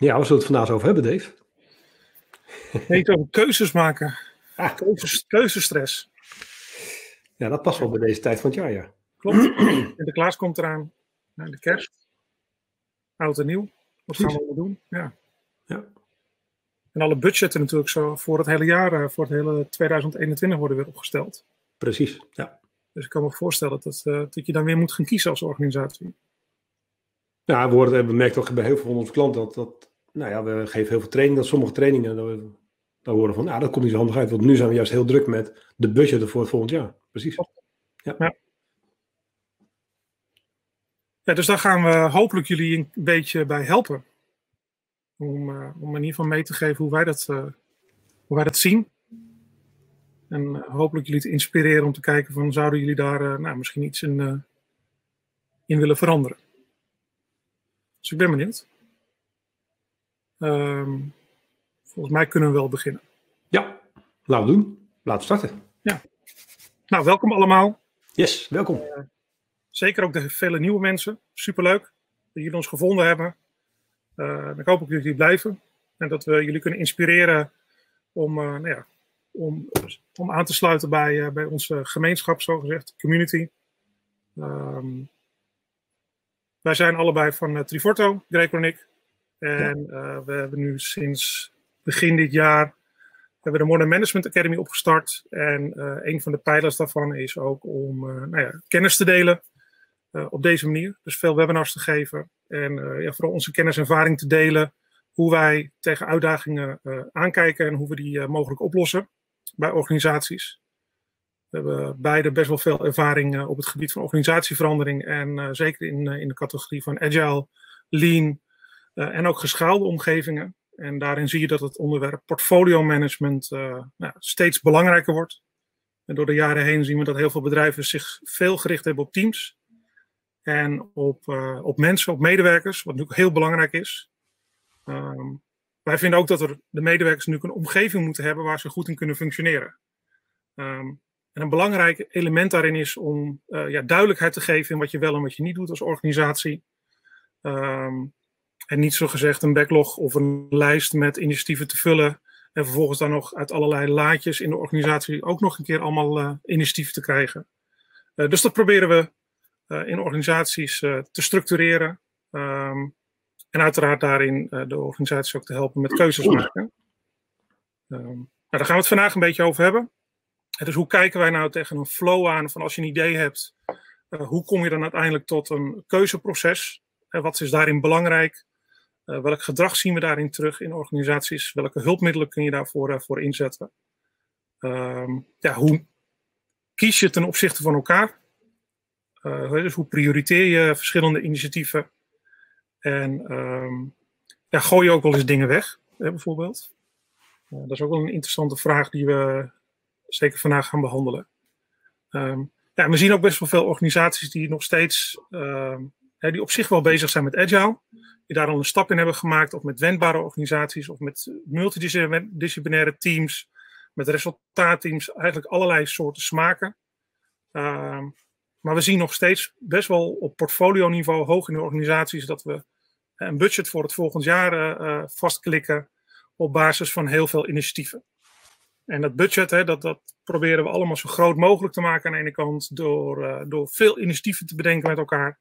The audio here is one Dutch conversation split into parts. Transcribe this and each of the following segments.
Ja, we zullen het vandaag over hebben, Dave. Nee, over keuzes maken. Ah. Keuzes, keuzestress. Ja, dat past wel bij deze tijd van het jaar, ja. Klopt. Sinterklaas komt eraan. de kerst. Oud en nieuw. Wat gaan we allemaal doen? Ja. ja. En alle budgetten natuurlijk zo voor het hele jaar, eh, voor het hele 2021 worden weer opgesteld. Precies, ja. Dus ik kan me voorstellen dat, uh, dat je dan weer moet gaan kiezen als organisatie. Ja, we, worden, we merken toch bij heel veel van onze klanten dat, dat nou ja, we geven heel veel training, dat sommige trainingen, dat we, dan horen van, nou, dat komt niet zo handig uit, want nu zijn we juist heel druk met de budgetten voor het volgend jaar. Precies. Ja. ja. ja dus daar gaan we hopelijk jullie een beetje bij helpen. Om, uh, om in ieder geval mee te geven hoe wij dat, uh, hoe wij dat zien. En uh, hopelijk jullie te inspireren om te kijken van zouden jullie daar nou, misschien iets in, in willen veranderen. Dus ik ben benieuwd. Um, volgens mij kunnen we wel beginnen. Ja, laten we doen. Laten we starten. Ja. Nou, welkom allemaal. Yes, welkom. Uh, zeker ook de vele nieuwe mensen. Superleuk dat jullie ons gevonden hebben. Uh, ik hoop dat jullie blijven. En dat we jullie kunnen inspireren om, uh, nou ja, om, om aan te sluiten bij, bij onze gemeenschap, zogezegd, community. Um, wij zijn allebei van Triforto, Greco en ik. En uh, we hebben nu sinds begin dit jaar hebben de Modern Management Academy opgestart. En uh, een van de pijlers daarvan is ook om nou ja, kennis te delen op deze manier. Dus veel webinars te geven en ja, vooral onze kennis en ervaring te delen. Hoe wij tegen uitdagingen aankijken en hoe we die mogelijk oplossen bij organisaties. We hebben beide best wel veel ervaring op het gebied van organisatieverandering en zeker in, in de categorie van agile, lean en ook geschaalde omgevingen. En daarin zie je dat het onderwerp portfolio management nou, steeds belangrijker wordt. En door de jaren heen zien we dat heel veel bedrijven zich veel gericht hebben op teams en op, op mensen, op medewerkers, wat natuurlijk heel belangrijk is. Um, wij vinden ook dat er de medewerkers nu een omgeving moeten hebben waar ze goed in kunnen functioneren. Um, en een belangrijk element daarin is om ja, duidelijkheid te geven in wat je wel en wat je niet doet als organisatie. Um, en niet zo gezegd een backlog of een lijst met initiatieven te vullen. En vervolgens dan nog uit allerlei laadjes in de organisatie ook nog een keer allemaal uh, initiatieven te krijgen. Uh, dus dat proberen we in organisaties te structureren. Um, en uiteraard daarin de organisaties ook te helpen met keuzes maken. Um, nou, daar gaan we het vandaag een beetje over hebben. Dus hoe kijken wij nou tegen een flow aan van als je een idee hebt, hoe kom je dan uiteindelijk tot een keuzeproces? Uh, wat is daarin belangrijk? Uh, welk gedrag zien we daarin terug in organisaties? Welke hulpmiddelen kun je daarvoor voor inzetten? Um, ja, hoe kies je ten opzichte van elkaar? dus hoe prioriteer je verschillende initiatieven? En um, ja, gooi je ook wel eens dingen weg, bijvoorbeeld? dat is ook wel een interessante vraag die we zeker vandaag gaan behandelen. Um, ja, we zien ook best wel veel organisaties die nog steeds, uh, die op zich wel bezig zijn met agile, daar al een stap in hebben gemaakt, of met wendbare organisaties, of met multidisciplinaire teams, met resultaatteams, eigenlijk allerlei soorten smaken. Uh, maar we zien nog steeds best wel op portfolio-niveau hoog in de organisaties dat we een budget voor het volgend jaar uh, vastklikken op basis van heel veel initiatieven. En dat budget, hè, dat, dat proberen we allemaal zo groot mogelijk te maken aan de ene kant door, uh, door veel initiatieven te bedenken met elkaar.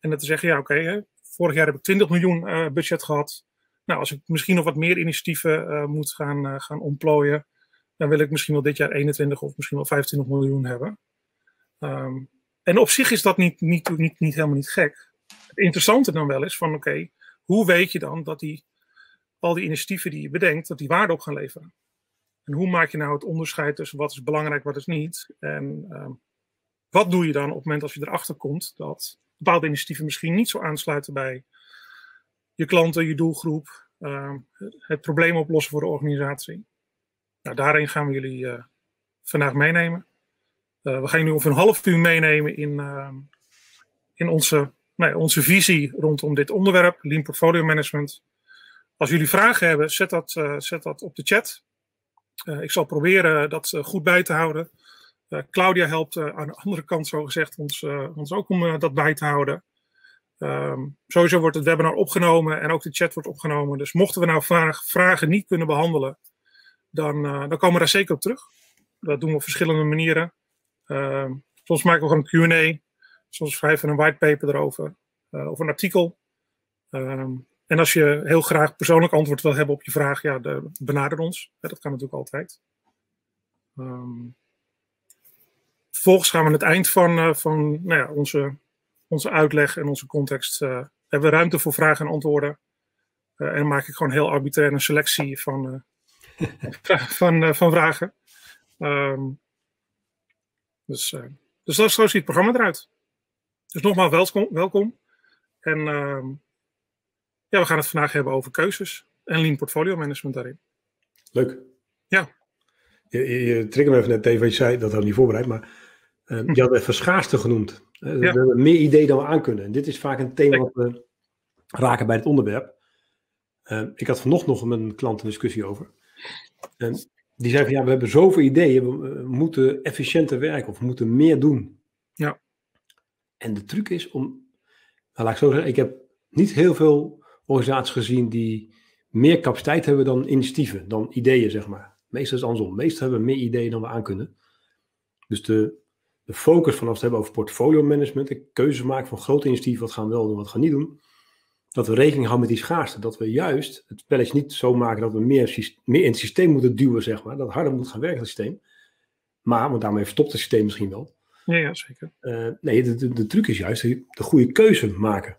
En dan te zeggen, ja oké, okay, vorig jaar heb ik 20 miljoen uh, budget gehad. Nou, als ik misschien nog wat meer initiatieven uh, moet gaan, gaan ontplooien, dan wil ik misschien wel dit jaar 21 of misschien wel 25 miljoen hebben. Um, en op zich is dat niet, niet, niet, helemaal niet gek. Het interessante dan wel is van oké, hoe weet je dan dat die, al die initiatieven die je bedenkt, dat die waarde op gaan leveren? En hoe maak je nou het onderscheid tussen wat is belangrijk, wat is niet? En uh, wat doe je dan op het moment als je erachter komt dat bepaalde initiatieven misschien niet zo aansluiten bij je klanten, je doelgroep, uh, het probleem oplossen voor de organisatie? Nou, daarin gaan we jullie uh, vandaag meenemen. Eh, we gaan jullie over een half uur meenemen in, ehm, in onze, nee, onze visie rondom dit onderwerp, Lean Portfolio Management. Als jullie vragen hebben, zet dat, uh, zet dat op de chat. Ik zal proberen dat goed bij te houden. Uh, Claudia helpt aan de andere kant, zo gezegd, ons, ons ook om dat bij te houden. Ehm, sowieso wordt het webinar opgenomen en ook de chat wordt opgenomen. Dus mochten we nou vragen niet kunnen behandelen, dan, dan komen we daar zeker op terug. Dat doen we op verschillende manieren. Ehm, soms maken we gewoon een QA. Soms schrijven we een whitepaper erover. Of een artikel. Ehm, en als je heel graag persoonlijk antwoord wil hebben op je vraag, ja, de, benader ons. dat kan natuurlijk altijd. Um, vervolgens gaan we aan het eind van, uh, van nou ja, onze, onze uitleg en onze context. Uh, hebben we ruimte voor vragen en antwoorden. en dan maak ik gewoon heel arbitrair een selectie van, van, van vragen. Um, dus, uh, dus dat, zo ziet het programma eruit. Dus nogmaals welkom. welkom. En uh, ja, we gaan het vandaag hebben over keuzes en lean portfolio management daarin. Leuk. Ja. Je, je, je trigger me even net even wat je zei, dat we niet voorbereid, maar uh, je had even schaarste genoemd. Uh, ja. We hebben meer ideeën dan we aan kunnen. En dit is vaak een thema wat we raken bij het onderwerp. Uh, ik had vanochtend nog met een klant een discussie over. En die zei van ja, we hebben zoveel ideeën, we, moeten efficiënter werken of we moeten meer doen. Ja. En de truc is om, nou laat ik zo zeggen, ik heb niet heel veel organisaties gezien die meer capaciteit hebben dan initiatieven, dan ideeën zeg maar. Meestal is het andersom. Meestal hebben we meer ideeën dan we aan kunnen. Dus de, de focus van als we het hebben over portfolio management, de keuzes maken van grote initiatieven, wat gaan we wel doen, wat gaan we niet doen dat we rekening houden met die schaarste. Dat we juist het spelletje niet zo maken dat we meer, meer in het systeem moeten duwen, zeg maar. Dat harder moet gaan werken, het systeem. Maar, want daarmee verstopt het systeem misschien wel. Ja, ja zeker. Uh, nee, de, de, de, truc is juist de, de goede keuze maken.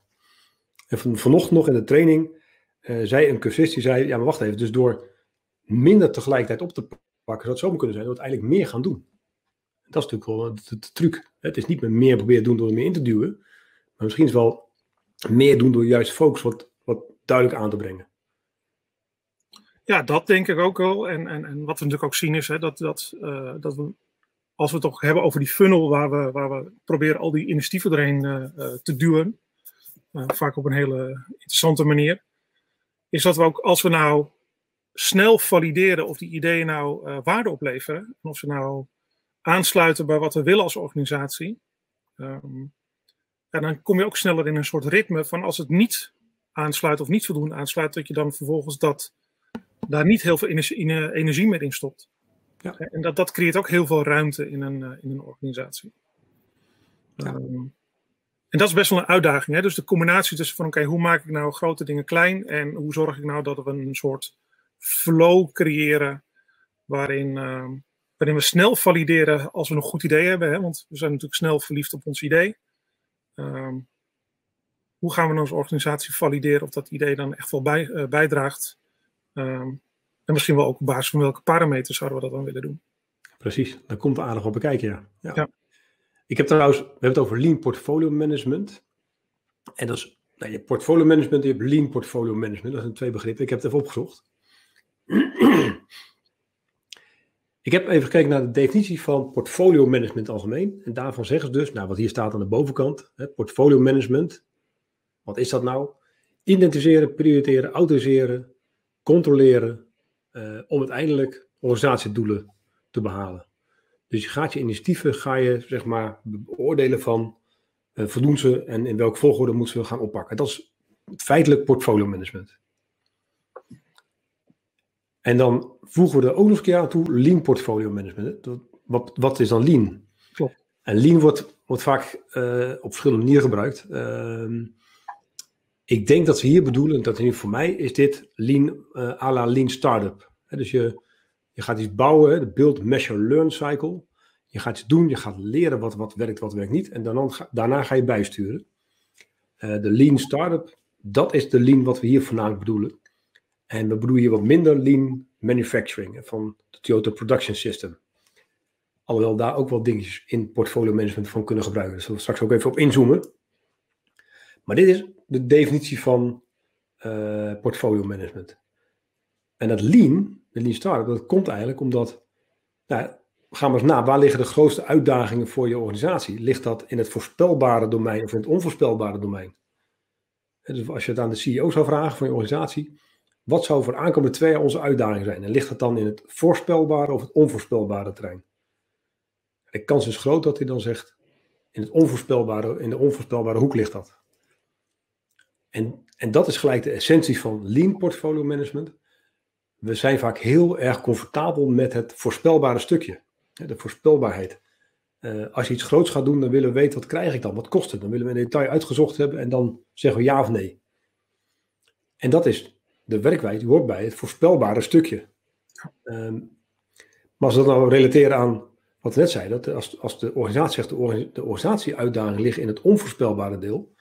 En van, vanochtend nog in de training uh, zei een cursist, die zei, ja maar wacht even, dus door minder tegelijkertijd op te pakken, zou het zo kunnen zijn dat we het eigenlijk meer gaan doen. Dat is natuurlijk wel de, truc. Het is niet meer meer proberen doen door er meer in te duwen, maar misschien is wel meer doen door juist focus wat, wat duidelijk aan te brengen. Ja, dat denk ik ook wel. En, en, en wat we natuurlijk ook zien is hè, dat, dat, uh, dat we, als we het toch hebben over die funnel waar we, waar we proberen al die initiatieven erheen uh, te duwen, vaak op een hele interessante manier, is dat we ook als we nou snel valideren of die ideeën nou waarde opleveren, en of ze nou aansluiten bij wat we willen als organisatie, um, en dan kom je ook sneller in een soort ritme van als het niet aansluit of niet voldoende aansluit, dat je dan vervolgens dat, daar niet heel veel energie meer in stopt. Ja. En dat, dat creëert ook heel veel ruimte in een, eh, in een organisatie. Ja. Um, en dat is best wel een uitdaging. Hè? Dus de combinatie tussen van oké, hoe maak ik nou grote dingen klein en hoe zorg ik nou dat we een soort flow creëren waarin, uh, waarin we snel valideren als we een goed idee hebben. Hè? Want we zijn natuurlijk snel verliefd op ons idee. Um, hoe gaan we als organisatie valideren of dat idee dan echt wel bij, uh, bijdraagt? Um, en misschien wel ook op basis van welke parameters zouden we dat dan willen doen? Precies, daar komt aardig op bekijken, ja. ja. ja. Ik heb trouwens, we hebben het over lean portfolio management. En dat is, nou, je hebt portfolio management en je hebt lean portfolio management. Dat zijn twee begrippen. Ik heb het even opgezocht. Ik heb even gekeken naar de definitie van portfolio management algemeen. En daarvan zeggen ze dus, nou wat hier staat aan de bovenkant, hè, portfolio management. Wat is dat nou? Identificeren, prioriteren, autoriseren, controleren, uh, om uiteindelijk organisatiedoelen te behalen. Dus je gaat je initiatieven, ga je zeg maar beoordelen van uh, voldoen ze en in welke volgorde moeten ze gaan oppakken. Dat is feitelijk portfolio management. En dan voegen we er ook nog een keer aan toe lean portfolio management. Wat, wat is dan lean? Klopt. En lean wordt, wordt vaak uh, op verschillende manieren gebruikt. Uh, ik denk dat ze hier bedoelen, dat in voor mij is dit lean uh, à la lean startup. He, dus je, je gaat iets bouwen, de build, measure, learn cycle. Je gaat iets doen, je gaat leren wat, wat werkt, wat werkt niet. En dan, daarna ga je bijsturen. Uh, de lean startup, dat is de lean wat we hier voornamelijk bedoelen. En we bedoelen hier wat minder lean manufacturing van de Toyota Production System. Alhoewel daar ook wel dingetjes in portfolio management van kunnen gebruiken. Daar zullen we straks ook even op inzoomen. Maar dit is de definitie van uh, portfolio management. En dat lean, de lean startup, dat komt eigenlijk omdat, nou, gaan we eens na, waar liggen de grootste uitdagingen voor je organisatie? Ligt dat in het voorspelbare domein of in het onvoorspelbare domein? dus als je het aan de CEO zou vragen van je organisatie, wat zou voor aankomende twee jaar onze uitdaging zijn? En ligt het dan in het voorspelbare of het onvoorspelbare terrein? De kans is groot dat hij dan zegt, in, het onvoorspelbare, in de onvoorspelbare hoek ligt dat. En, en dat is gelijk de essentie van lean portfolio management. We zijn vaak heel erg comfortabel met het voorspelbare stukje, de voorspelbaarheid. Uh, als je iets groots gaat doen, dan willen we weten wat krijg ik dan, wat kost het. Dan willen we in detail uitgezocht hebben en dan zeggen we ja of nee. En dat is de werkwijze, hoort bij het voorspelbare stukje. Um, maar als we dat nou relateren aan wat we net zeiden, dat als, als de organisatie zegt de, de organisatieuitdaging ligt in het onvoorspelbare deel,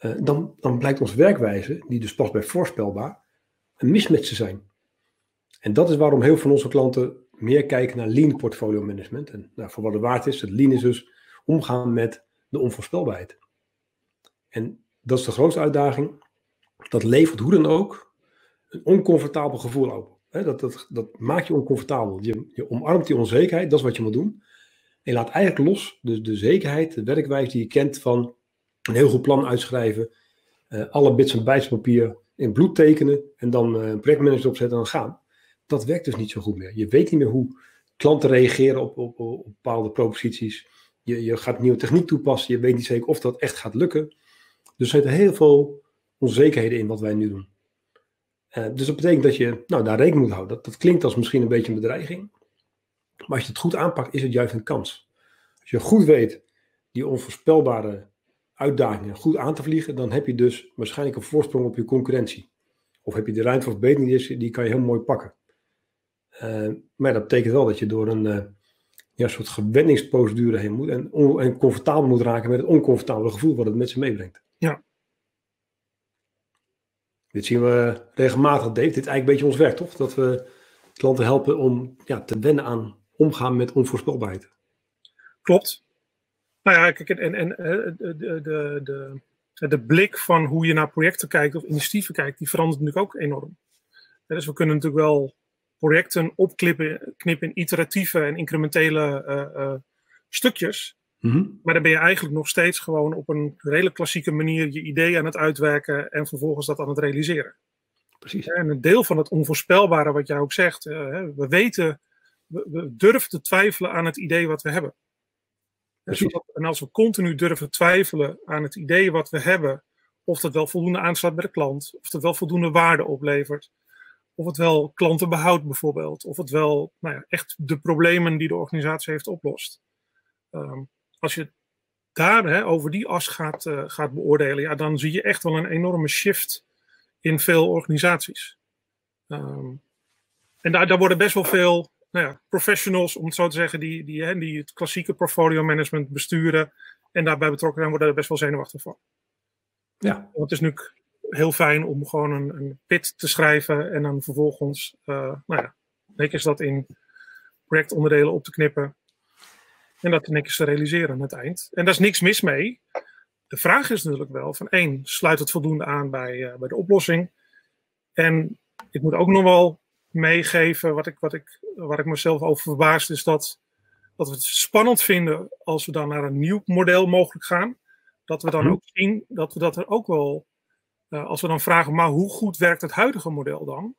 uh, dan, dan blijkt onze werkwijze, die dus past bij voorspelbaar, een mismatch te zijn. En dat is waarom heel veel van onze klanten meer kijken naar lean portfolio management. En nou, voor wat het waard is, het lean is dus omgaan met de onvoorspelbaarheid. En dat is de grootste uitdaging. Dat levert hoe dan ook een oncomfortabel gevoel op. dat, dat, dat maakt je oncomfortabel. Je, je omarmt die onzekerheid, dat is wat je moet doen. En je laat eigenlijk los de, de zekerheid, de werkwijze die je kent van een heel goed plan uitschrijven, uh, alle bits en bytes in bloed tekenen en dan uh, een projectmanager opzetten en dan gaan dat werkt dus niet zo goed meer. Je weet niet meer hoe klanten reageren op, op, op bepaalde proposities. Je, je gaat nieuwe techniek toepassen. Je weet niet zeker of dat echt gaat lukken. Dus er zitten heel veel onzekerheden in wat wij nu doen. Uh, dus dat betekent dat je nou, daar rekening moet houden. Dat, dat klinkt als misschien een beetje een bedreiging. Maar als je het goed aanpakt, is het juist een kans. Als je goed weet die onvoorspelbare uitdagingen goed aan te vliegen, dan heb je dus waarschijnlijk een voorsprong op je concurrentie. Of heb je de ruimte voor verbetering, die, die kan je heel mooi pakken. Uh, maar dat betekent wel dat je door een uh, ja, soort gewenningsprocedure heen moet en, en comfortabel moet raken met het oncomfortabele gevoel wat het met zich meebrengt. Ja. Dit zien we regelmatig, Dave. Dit is eigenlijk een beetje ons werk, toch? Dat we klanten helpen om ja, te wennen aan omgaan met onvoorspelbaarheid. Klopt. Nou ja, kijk, en, en eh, de, de, de, de blik van hoe je naar projecten kijkt of initiatieven kijkt, die verandert natuurlijk ook enorm. Dus we kunnen natuurlijk wel projecten opknippen knippen in iteratieve en incrementele uh, uh, stukjes. Mhm. Maar dan ben je eigenlijk nog steeds gewoon op een redelijk klassieke manier je idee aan het uitwerken en vervolgens dat aan het realiseren. Precies. En een deel van het onvoorspelbare, wat jij ook zegt, uh, we weten, we, we, durven te twijfelen aan het idee wat we hebben. En als we continu durven twijfelen aan het idee wat we hebben, of dat wel voldoende aansluit bij de klant, of dat wel voldoende waarde oplevert, of het wel klanten behoudt bijvoorbeeld. Of het wel nou ja, echt de problemen die de organisatie heeft oplost. Um, als je daar hè, over die as gaat, uh, gaat beoordelen, ja, dan zie je echt wel een enorme shift in veel organisaties. Um, en daar, daar worden best wel veel nou ja, professionals, om het zo te zeggen, die, die, hè, die het klassieke portfolio management besturen en daarbij betrokken zijn, worden er best wel zenuwachtig van. Ja. Want het is nu heel fijn om gewoon een, een pit te schrijven en dan vervolgens, uh, nou ja, netjes dat in projectonderdelen op te knippen. En dat netjes te realiseren aan het eind. En daar is niks mis mee. De vraag is natuurlijk wel van één, sluit het voldoende aan bij, uh, bij de oplossing? En ik moet ook nog wel meegeven, wat ik, wat ik, waar ik mezelf over verbaasd is dat, dat we het spannend vinden als we dan naar een nieuw model mogelijk gaan. Dat we dan mhm. ook zien dat we dat er ook wel uh, als we dan vragen, maar hoe goed werkt het huidige model dan?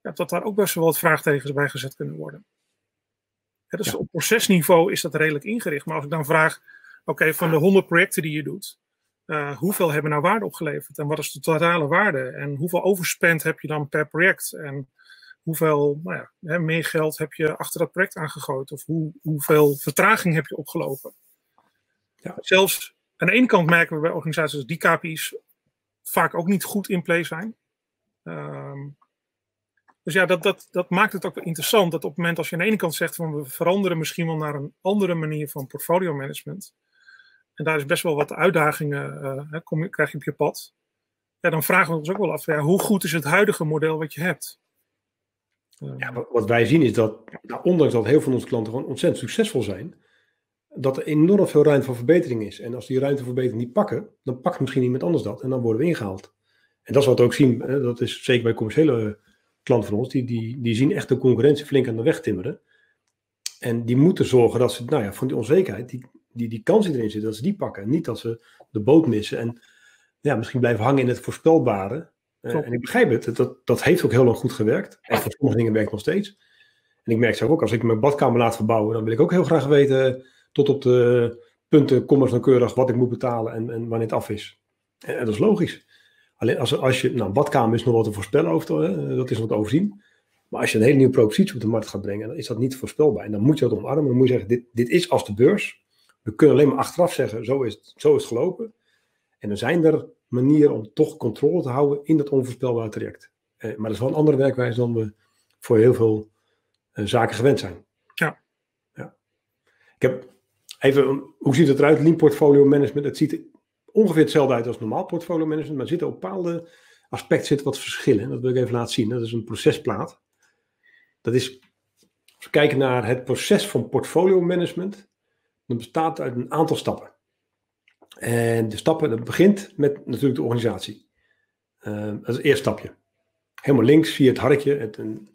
Ja, dat daar ook best wel wat vraagtekens bij gezet kunnen worden. Dus ja. op procesniveau is dat redelijk ingericht. Maar als ik dan vraag, oké, van de 100 projecten die je doet, uh, hoeveel hebben nou waarde opgeleverd? En wat is de totale waarde? En hoeveel overspend heb je dan per project? En hoeveel nou ja, hè, meer geld heb je achter dat project aangegooid? Of hoe, hoeveel vertraging heb je opgelopen? Ja. Zelfs aan de ene kant merken we bij organisaties die KPI's vaak ook niet goed in play zijn. Um, dus ja, dat, dat, dat maakt het ook interessant dat op het moment als je aan de ene kant zegt van we veranderen misschien wel naar een andere manier van portfolio management. En daar is best wel wat uitdagingen, uh, kom, krijg je op je pad. Ja, dan vragen we ons ook wel af, ja, hoe goed is het huidige model wat je hebt? Ja, wat wij zien is dat, nou, ondanks dat heel veel van onze klanten gewoon ontzettend succesvol zijn, dat er enorm veel ruimte voor verbetering is. En als die ruimte voor verbetering niet pakken, dan pakt misschien iemand anders dat en dan worden we ingehaald. En dat is wat we ook zien, dat is zeker bij commerciële klanten van ons, die, die, die zien echt de concurrentie flink aan de weg timmeren. En die moeten zorgen dat ze, nou ja, van die onzekerheid, die, die, die kans die erin zit, dat ze die pakken. Niet dat ze de boot missen en ja, misschien blijven hangen in het voorspelbare. Uh, en ik begrijp het, dat, dat heeft ook heel lang goed gewerkt. En voor sommige dingen werkt nog steeds. En ik merk zelf ook, als ik mijn badkamer laat verbouwen, dan wil ik ook heel graag weten tot op de punten, kommas nauwkeurig wat ik moet betalen en, en wanneer het af is. En, en dat is logisch. Alleen als, als je, nou, badkamer is nog wat te voorspellen over, hè, dat is nog te overzien. Maar als je een hele nieuwe propositie op de markt gaat brengen, dan is dat niet voorspelbaar. En dan moet je dat omarmen. Dan moet je zeggen, dit, dit is als de beurs. We kunnen alleen maar achteraf zeggen, zo is, het, zo is het gelopen. En er zijn er manieren om toch controle te houden in dat onvoorspelbare traject. Eh, maar dat is wel een andere werkwijze dan we voor heel veel eh, zaken gewend zijn. Ja. ja. Ik heb even, hoe ziet het eruit? Lean portfolio management. Het ziet er ongeveer hetzelfde uit als normaal portfolio management, maar er zitten op bepaalde aspecten zitten wat verschillen. Dat wil ik even laten zien. Dat is een procesplaat. Dat is, als we kijken naar het proces van portfolio management, dan bestaat uit een aantal stappen. En de stappen, dat begint met natuurlijk de organisatie. Uh, dat is het eerste stapje. Helemaal links zie je het hartje. Het, een,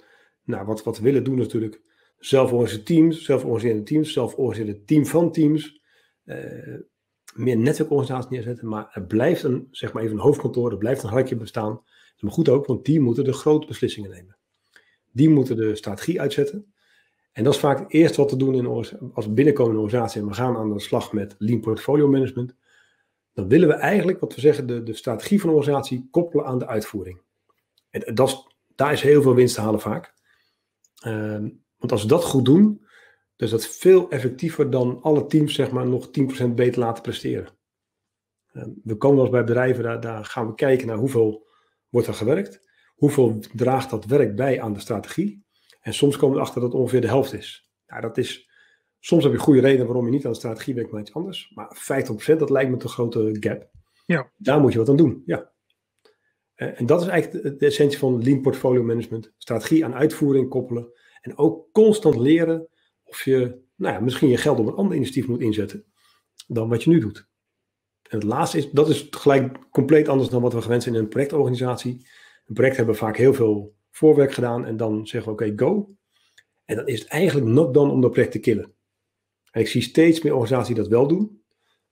nou, wat, wat we willen doen natuurlijk. Zelforganiseerde teams, zelforganiserende teams, zelforganiseerde team van teams. Uh, meer netwerkorganisatie neerzetten. Maar er blijft een, zeg maar even een hoofdkantoor, er blijft een hartje bestaan. Maar goed ook, want die moeten de grote beslissingen nemen. Die moeten de strategie uitzetten. En dat is vaak het eerste wat we doen in als we binnenkomen in een organisatie en we gaan aan de slag met lean portfolio management. Dan willen we eigenlijk, wat we zeggen, de, de strategie van de organisatie koppelen aan de uitvoering. En dat is, daar is heel veel winst te halen vaak. Ehm, want als we dat goed doen, is dat veel effectiever dan alle teams zeg maar nog 10% beter laten presteren. Ehm, we komen wel eens bij bedrijven, daar, daar gaan we kijken naar hoeveel wordt er gewerkt. Hoeveel draagt dat werk bij aan de strategie? En soms komen we erachter dat het ongeveer de helft is. Nou, dat is soms heb je goede reden waarom je niet aan de strategie werkt, maar iets anders. Maar 50% dat lijkt me een grote gap. Ja. Daar moet je wat aan doen. Ja. Eh, en dat is eigenlijk de, essentie van lean portfolio management. Strategie aan uitvoering koppelen. En ook constant leren of je nou ja, misschien je geld op een ander initiatief moet inzetten dan wat je nu doet. En het laatste is, dat is gelijk compleet anders dan wat we gewend zijn in een projectorganisatie. Een project hebben vaak heel veel voorwerk gedaan en dan zeggen we oké, go. En dan is het eigenlijk not dan om dat project te killen. En ik zie steeds meer organisaties dat wel doen.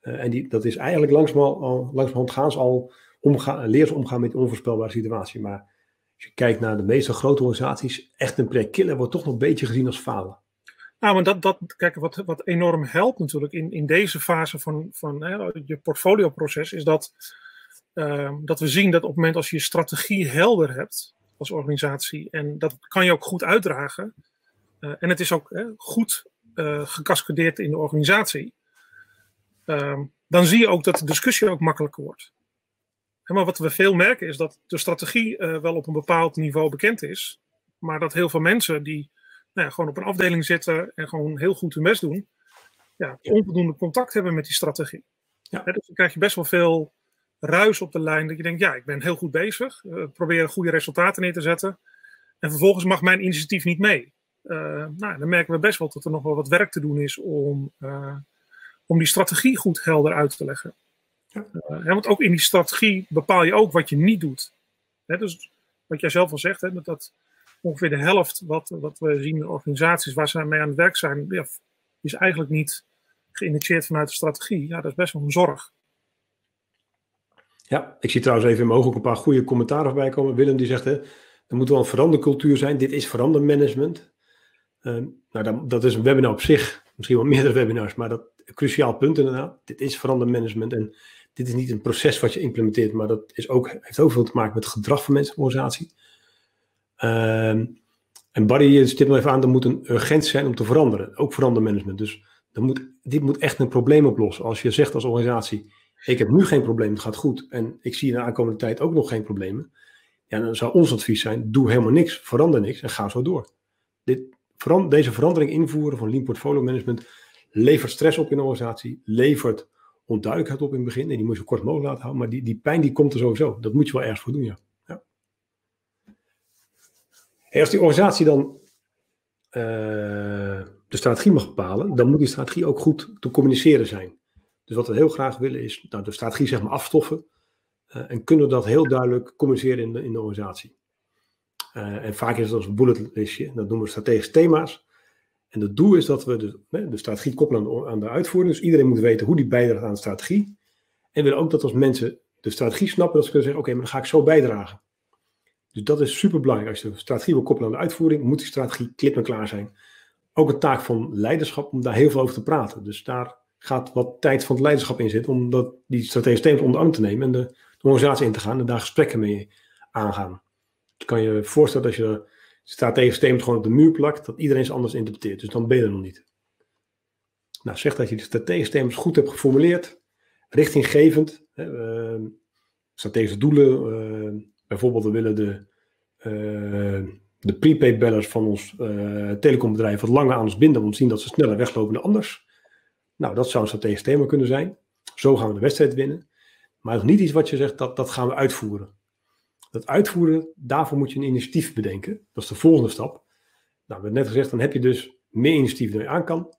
Uh, en die, dat is eigenlijk langzamerhand, al, langzamerhand gaan al omgaan, leren ze omgaan met onvoorspelbare situatie. Maar als je kijkt naar de meeste grote organisaties, echt een project killen wordt toch nog een beetje gezien als falen. Nou, maar dat, dat kijk, wat, wat enorm helpt natuurlijk in, in deze fase van, van hè, je portfolioproces, is dat, uh, dat we zien dat op het moment als je je strategie helder hebt als organisatie, en dat kan je ook goed uitdragen, uh, en het is ook hè, goed uh, gecascadeerd in de organisatie, ehm, dan zie je ook dat de discussie ook makkelijker wordt. maar wat we veel merken is dat de strategie uh, wel op een bepaald niveau bekend is, maar dat heel veel mensen die nou ja, gewoon op een afdeling zitten en gewoon heel goed hun best doen, ja, onvoldoende contact hebben met die strategie. Ja. dus dan krijg je best wel veel ruis op de lijn dat je denkt, ja, ik ben heel goed bezig, uh, probeer goede resultaten neer te zetten en vervolgens mag mijn initiatief niet mee. Uh, nou, dan merken we best wel dat er nog wel wat werk te doen is om, uh, om die strategie goed helder uit te leggen. Ja. Want ook in die strategie bepaal je ook wat je niet doet. Hè, dus wat jij zelf al zegt, hè, dat, dat ongeveer de helft wat, wat we zien in organisaties waar ze mee aan het werk zijn, ja, is eigenlijk niet geïnitieerd vanuit de strategie. Ja, dat is best wel een zorg. Ja, ik zie trouwens even in ook een paar goede commentaren voorbij komen. Willem die zegt, hè, er moet wel een verandercultuur zijn. Dit is verandermanagement. Uh, nou, dat, dat, is een webinar op zich, misschien wel meerdere webinars, maar dat cruciaal punt inderdaad. Dit is verandermanagement en dit is niet een proces wat je implementeert, maar dat is ook, heeft ook veel te maken met het gedrag van mensen organisatie. En Barry stipt even aan, er moet een urgentie zijn om te veranderen, ook verandermanagement. Dus moet, dit moet echt een probleem oplossen. Als je zegt als organisatie, ik heb nu geen probleem, het gaat goed, en ik zie in de aankomende tijd ook nog geen problemen, ja, dan zou ons advies zijn, doe helemaal niks, verander niks en ga zo door. Dit, deze verandering invoeren van lean portfolio management levert stress op in de organisatie, levert onduidelijkheid op in het begin. En die moet je zo kort mogelijk laten houden. Maar die, die pijn die komt er sowieso. Dat moet je wel ergens voor doen, ja. Als die organisatie dan uh, de strategie mag bepalen, dan moet die strategie ook goed te communiceren zijn. Dus wat we heel graag willen is nou, de strategie zeg maar afstoffen. Uh, en kunnen dat heel duidelijk communiceren in de, in de organisatie. Uh, en vaak is het als een bulletlistje. Dat noemen we strategische thema's. En het doel is dat we de, de strategie koppelen aan de, aan de, uitvoering. Dus iedereen moet weten hoe die bijdraagt aan de strategie. En we willen ook dat als mensen de strategie snappen, dat ze kunnen zeggen: Oké, maar dan ga ik zo bijdragen. Dus dat is super belangrijk. Als je de strategie wil koppelen aan de uitvoering, moet die strategie klip en klaar zijn. Ook een taak van leiderschap om daar heel veel over te praten. Dus daar gaat wat tijd van het leiderschap in zitten om dat, die strategische thema's onder arm te nemen en de, de organisatie in te gaan en daar gesprekken mee aangaan. Je kan je voorstellen dat je strategisch systeem gewoon op de muur plakt, dat iedereen ze anders interpreteert. Dus dan ben je er nog niet. Nou, zeg dat je de strategische systeem goed hebt geformuleerd, richtinggevend, uh, strategische doelen. Uh, bijvoorbeeld, we willen de, uh, de prepaid bellers van ons telecombedrijf wat langer aan ons binden, om te zien dat ze sneller weglopen dan anders. Nou, dat zou een strategisch thema kunnen zijn. Zo gaan we de wedstrijd winnen. Maar is niet iets wat je zegt, dat, dat gaan we uitvoeren. Dat uitvoeren, daarvoor moet je een initiatief bedenken. Dat is de volgende stap. Nou, we hebben net gezegd, dan heb je dus meer initiatief dan je aan kan.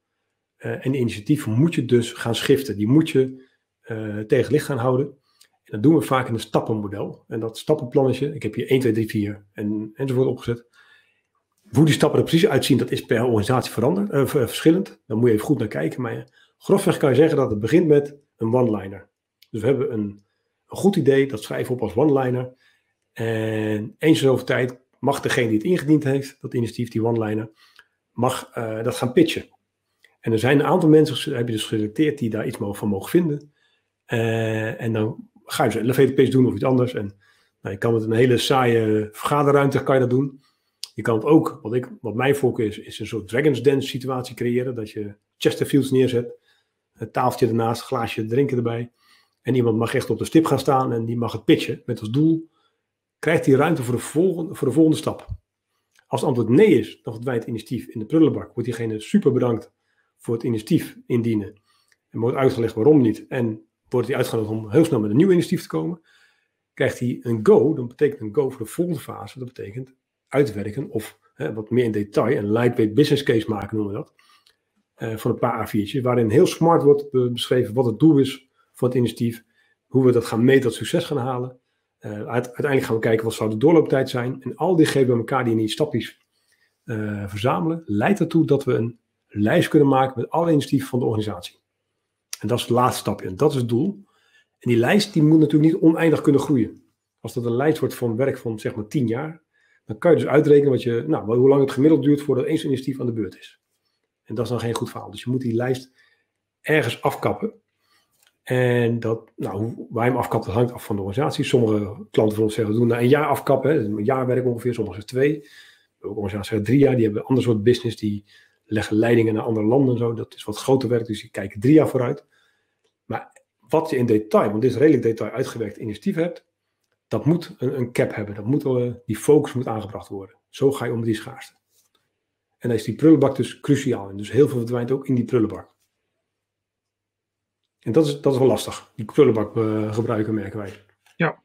Uh, en die initiatief moet je dus gaan schiften. Die moet je uh, tegen licht gaan houden. Dat doen we vaak in een stappenmodel. En dat stappenplannetje, ik heb hier 1, 2, 3, 4 en, enzovoort opgezet. Hoe die stappen er precies uitzien, dat is per organisatie veranderd, uh, verschillend. Daar moet je even goed naar kijken. Maar grofweg kan je zeggen dat het begint met een one-liner. Dus we hebben een, een goed idee, dat schrijven we op als one-liner. En eens zoveel tijd mag degene die het ingediend heeft, dat initiatief, die one-liner, mag uh, dat gaan pitchen. En er zijn een aantal mensen, heb je dus geselecteerd, die daar iets van mogen vinden. Uh, en dan ga je dus een pitch doen of iets anders. En nou, je kan met een hele saaie vergaderruimte kan je dat doen. Je kan het ook, wat, ik, wat mijn voorkeur is, is een soort Dragon's Dance situatie creëren. Dat je Chesterfields neerzet, een tafeltje ernaast, glaasje drinken erbij. En iemand mag echt op de stip gaan staan en die mag het pitchen met als doel krijgt hij ruimte voor de, volgende, voor de volgende stap. Als het antwoord nee is, dan verdwijnt het initiatief in de prullenbak. Wordt diegene super bedankt voor het initiatief indienen. En wordt uitgelegd waarom niet. En wordt hij uitgenodigd om heel snel met een nieuw initiatief te komen. Krijgt hij een go, dan betekent een go voor de volgende fase. Dat betekent uitwerken of hè, wat meer in detail, een lightweight business case maken noemen we dat. Uh, van een paar A4'tjes, waarin heel smart wordt beschreven wat het doel is van het initiatief. Hoe we dat gaan meten, dat succes gaan halen. Uh, uiteindelijk gaan we kijken wat zou de doorlooptijd zijn. En al die gegevens bij elkaar die in die stapjes uh, verzamelen, leidt ertoe dat we een lijst kunnen maken met alle initiatieven van de organisatie. En dat is het laatste stapje. En dat is het doel. En die lijst die moet natuurlijk niet oneindig kunnen groeien. Als dat een lijst wordt van werk van zeg maar 10 jaar, dan kan je dus uitrekenen wat je, nou, hoe lang het gemiddeld duurt voordat één initiatief aan de beurt is. En dat is dan geen goed verhaal. Dus je moet die lijst ergens afkappen. En dat, nou, hoe wij hem afkappen, dat hangt af van de organisatie. Sommige klanten van ons zeggen, we doen na een jaar afkappen. Een jaar werk ongeveer, sommigen zeggen twee. Ook organisaties zeggen drie jaar. Die hebben een ander soort business. Die leggen leidingen naar andere landen en zo. Dat is wat groter werk, dus die kijken drie jaar vooruit. Maar wat je in detail, want dit is redelijk detail uitgewerkt initiatief hebt, dat moet een, een cap hebben. Dat moet, uh, die focus moet aangebracht worden. Zo ga je om met die schaarste. En dan is die prullenbak dus cruciaal. En dus heel veel verdwijnt ook in die prullenbak. En dat is, dat is wel lastig, die prullenbak uh, gebruiken, merken wij. Ja.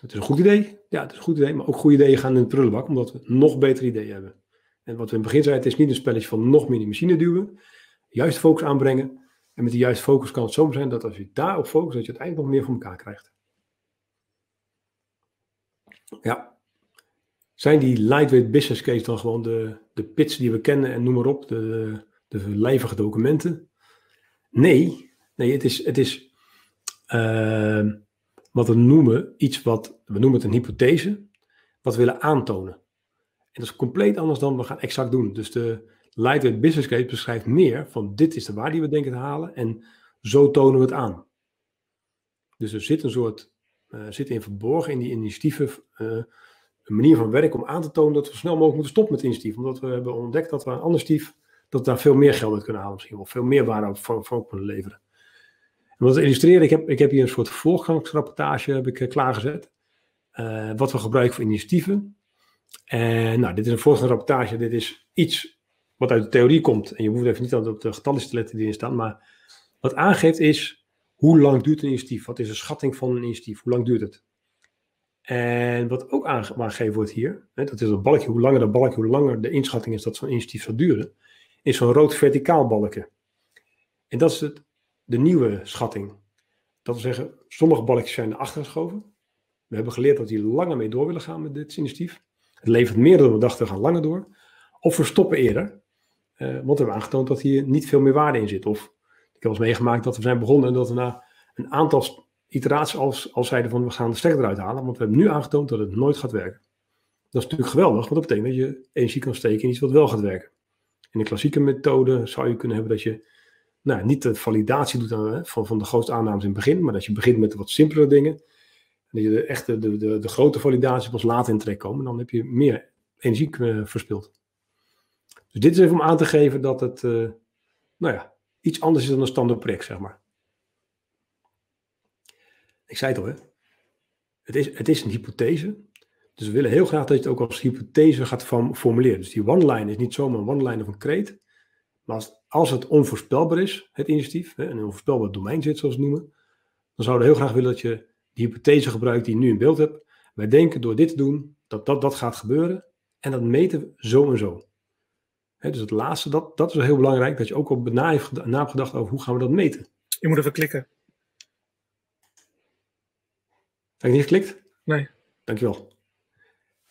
Het is een goed idee, ja, het is een goed idee, maar ook goede ideeën gaan in de prullenbak, omdat we nog betere ideeën hebben. En wat we in het begin zeiden, het is niet een spelletje van nog meer die machine duwen, juist focus aanbrengen. En met die juiste focus kan het zo zijn dat als je daarop focust, dat je uiteindelijk nog meer voor elkaar krijgt. Ja. Zijn die lightweight business case dan gewoon de, de pits die we kennen en noem maar op, de, de lijvige documenten? Nee, nee het is, het is uh, wat we noemen iets wat, we noemen het een hypothese, wat we willen aantonen. En dat is compleet anders dan we gaan exact doen. Dus de Lightweight Business Case beschrijft meer van dit is de waarde die we denken te halen en zo tonen we het aan. Dus er zit een soort, uh, zit in verborgen in die initiatieven uh, een manier van werken om aan te tonen dat we snel mogelijk moeten stoppen met initiatief. Omdat we hebben ontdekt dat we een ander initiatief dat daar veel meer geld uit kunnen halen misschien. Of veel meer waarde van, van kunnen leveren. En om te illustreren, ik heb, ik heb hier een soort voorgangsrapportage heb ik, uh, klaargezet. Wat we gebruiken voor initiatieven. En nou, dit is een voorgangsrapportage. Dit is iets wat uit de theorie komt. En je hoeft even niet op de getallen te letten die erin staan. Maar wat aangeeft is, hoe lang duurt een initiatief? Wat is de schatting van een initiatief? Hoe lang duurt het? En wat ook aangegeven wordt hier, hè, dat is een balkje, hoe langer dat balkje, hoe langer de inschatting is dat zo'n initiatief zal duren is zo'n rood verticaal balkje. En dat is het, de nieuwe schatting. Dat wil zeggen, sommige balkjes zijn naar achter geschoven. We hebben geleerd dat die langer mee door willen gaan met dit initiatief. Het levert meer dan we dachten, we gaan langer door. Of we stoppen eerder, uh, want we hebben aangetoond dat hier niet veel meer waarde in zit. Of ik heb eens meegemaakt dat we zijn begonnen en dat we na een aantal iteraties als, als zeiden van we gaan de stekker eruit halen, want we hebben nu aangetoond dat het nooit gaat werken. Dat is natuurlijk geweldig, want dat betekent dat je energie kan steken in iets wat wel gaat werken. In de klassieke methode zou je kunnen hebben dat je nou, niet de validatie doet van, van de grootste aannames in het begin, maar dat je begint met de wat simpelere dingen. En dat je de echte, de, de, de grote validatie pas later in trek komen. Dan heb je meer energie verspild. Dus dit is even om aan te geven dat het, uh, nou ja, iets anders is dan een standaard project, zeg maar. Ik zei het al, hè. Het is, het is een hypothese. Dus we willen heel graag dat je het ook als hypothese gaat formuleren. Dus die one-line is niet zomaar een one-line of een kreet. Maar als, het onvoorspelbaar is, het initiatief, hè, en een onvoorspelbaar domein zit, zoals we het noemen, dan zouden we heel graag willen dat je die hypothese gebruikt die je nu in beeld hebt. Wij denken door dit te doen, dat dat, dat gaat gebeuren. En dat meten we zo en zo. Dus het laatste, dat, dat is heel belangrijk, dat je ook op na heeft gedacht over hoe gaan we dat meten. Je moet even klikken. Heb je niet geklikt? Nee. Dankjewel.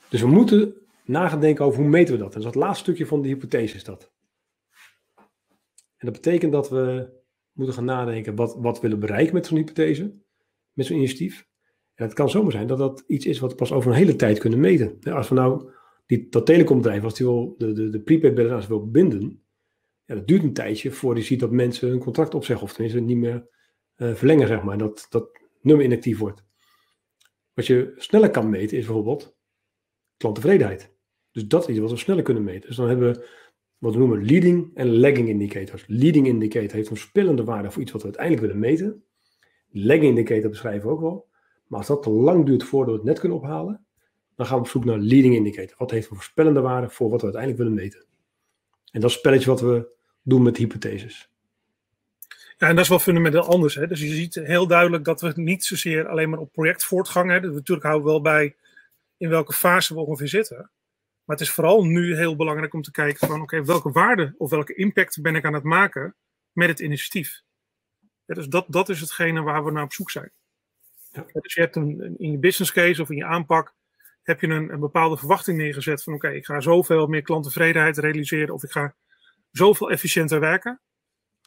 Dus we moeten na denken over hoe meten we dat. En dus dat laatste stukje van de hypothese is dat. En dat betekent dat we moeten gaan nadenken wat, wat willen we bereiken met zo'n hypothese, met zo'n initiatief. En het kan zomaar zijn dat dat iets is wat we pas over een hele tijd kunnen meten. Als we nou die, dat telecombedrijf, als die wil de, de, de prepaid balance wil binden, ja, dat duurt een tijdje voordat je ziet dat mensen hun contract opzeggen of tenminste niet meer uh, verlengen, zeg maar. Dat dat nummer inactief wordt. Wat je sneller kan meten is bijvoorbeeld klanttevredenheid. Dus dat is iets wat we sneller kunnen meten. Dus dan hebben we wat we noemen leading en lagging indicators. Leading indicator heeft een spillende waarde voor iets wat we uiteindelijk willen meten. Lagging indicator beschrijven we ook wel. Maar als dat te lang duurt voordat we het net kunnen ophalen, dan gaan we op zoek naar leading indicator. Wat heeft een voorspellende waarde voor wat we uiteindelijk willen meten? En dat is spelletje wat we doen met hypotheses. Ja, en dat is wel fundamenteel anders. Hè? Dus je ziet heel duidelijk dat we niet zozeer alleen maar op projectvoortgang hebben. Dus natuurlijk houden we wel bij in welke fase we ongeveer zitten. Maar het is vooral nu heel belangrijk om te kijken van oké, welke waarde of welke impact ben ik aan het maken met het initiatief. dus dat, dat is hetgene waar we naar op zoek zijn. Ja. Dus je hebt een, in je business case of in je aanpak heb je een, een bepaalde verwachting neergezet van oké, ik ga zoveel meer klanttevredenheid realiseren of ik ga zoveel efficiënter werken.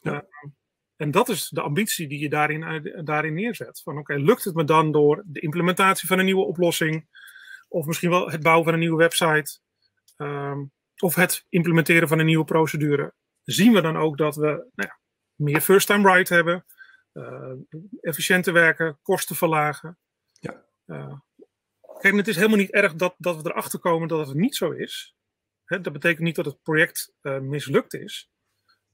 Ja. Uh, en dat is de ambitie die je daarin, eh, daarin neerzet. Van oké, lukt het me dan door de implementatie van een nieuwe oplossing, of misschien wel het bouwen van een nieuwe website, Ehm, of het implementeren van een nieuwe procedure, zien we dan ook dat we nou ja, meer first-time right hebben, uh, efficiënter werken, kosten verlagen. Ja. Uh, kijk, het is helemaal niet erg dat, dat we erachter komen dat het niet zo is. Dat betekent niet dat het project uh, mislukt is.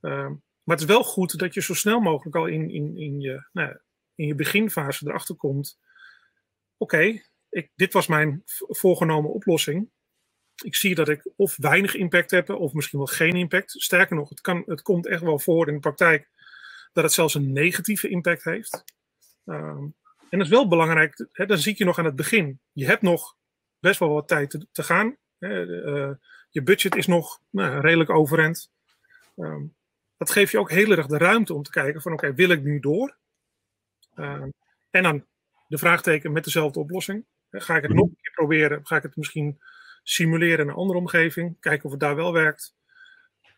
Ehm, maar het is wel goed dat je zo snel mogelijk al in, in, in, je, nou, in je beginfase erachter komt. Oké, dit was mijn voorgenomen oplossing ik zie dat ik of weinig impact heb, of misschien wel geen impact. Sterker nog, het, kan, het komt echt wel voor in de praktijk dat het zelfs een negatieve impact heeft. Um, en dat is wel belangrijk, hè, dan zie je nog aan het begin. Je hebt nog best wel wat tijd te, te gaan. Hè, uh, je budget is nog nou, redelijk overend. Um, dat geeft je ook heel erg de ruimte om te kijken van oké, wil ik nu door? Um, en dan de vraagteken met dezelfde oplossing. Ga ik het nog een keer proberen? Ga ik het misschien simuleren in een andere omgeving, kijken of het daar wel werkt.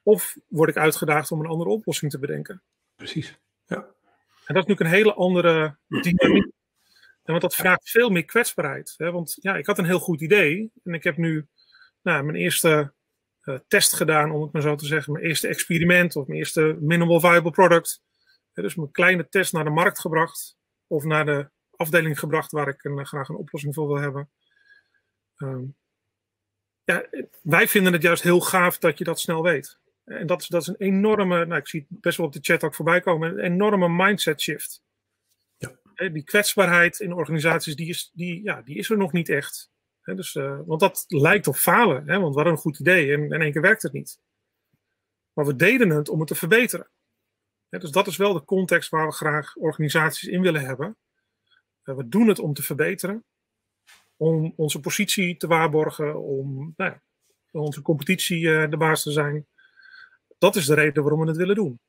Of word ik uitgedaagd om een andere oplossing te bedenken. Precies, ja. En dat is natuurlijk een hele andere dynamiek. En want dat vraagt veel meer kwetsbaarheid. Hè? Want ja, ik had een heel goed idee. En ik heb nu nou, mijn eerste uh, test gedaan, om het maar zo te zeggen. Mijn eerste experiment of mijn eerste minimal viable product. dus mijn kleine test naar de markt gebracht. Of naar de afdeling gebracht waar ik een, graag een oplossing voor wil hebben. Um, ja, wij vinden het juist heel gaaf dat je dat snel weet. En dat is, dat is een enorme, nou, ik zie het best wel op de chat ook voorbij komen, een enorme mindset shift. Die kwetsbaarheid in organisaties, die is, die, ja, die is er nog niet echt. dus, uh, want dat lijkt op falen, want we een goed idee en in één keer werkt het niet. Maar we deden het om het te verbeteren. dus dat is wel de context waar we graag organisaties in willen hebben. Uh, we doen het om te verbeteren om onze positie te waarborgen, om nou onze competitie uh, de baas te zijn. Dat is de reden waarom we het willen doen.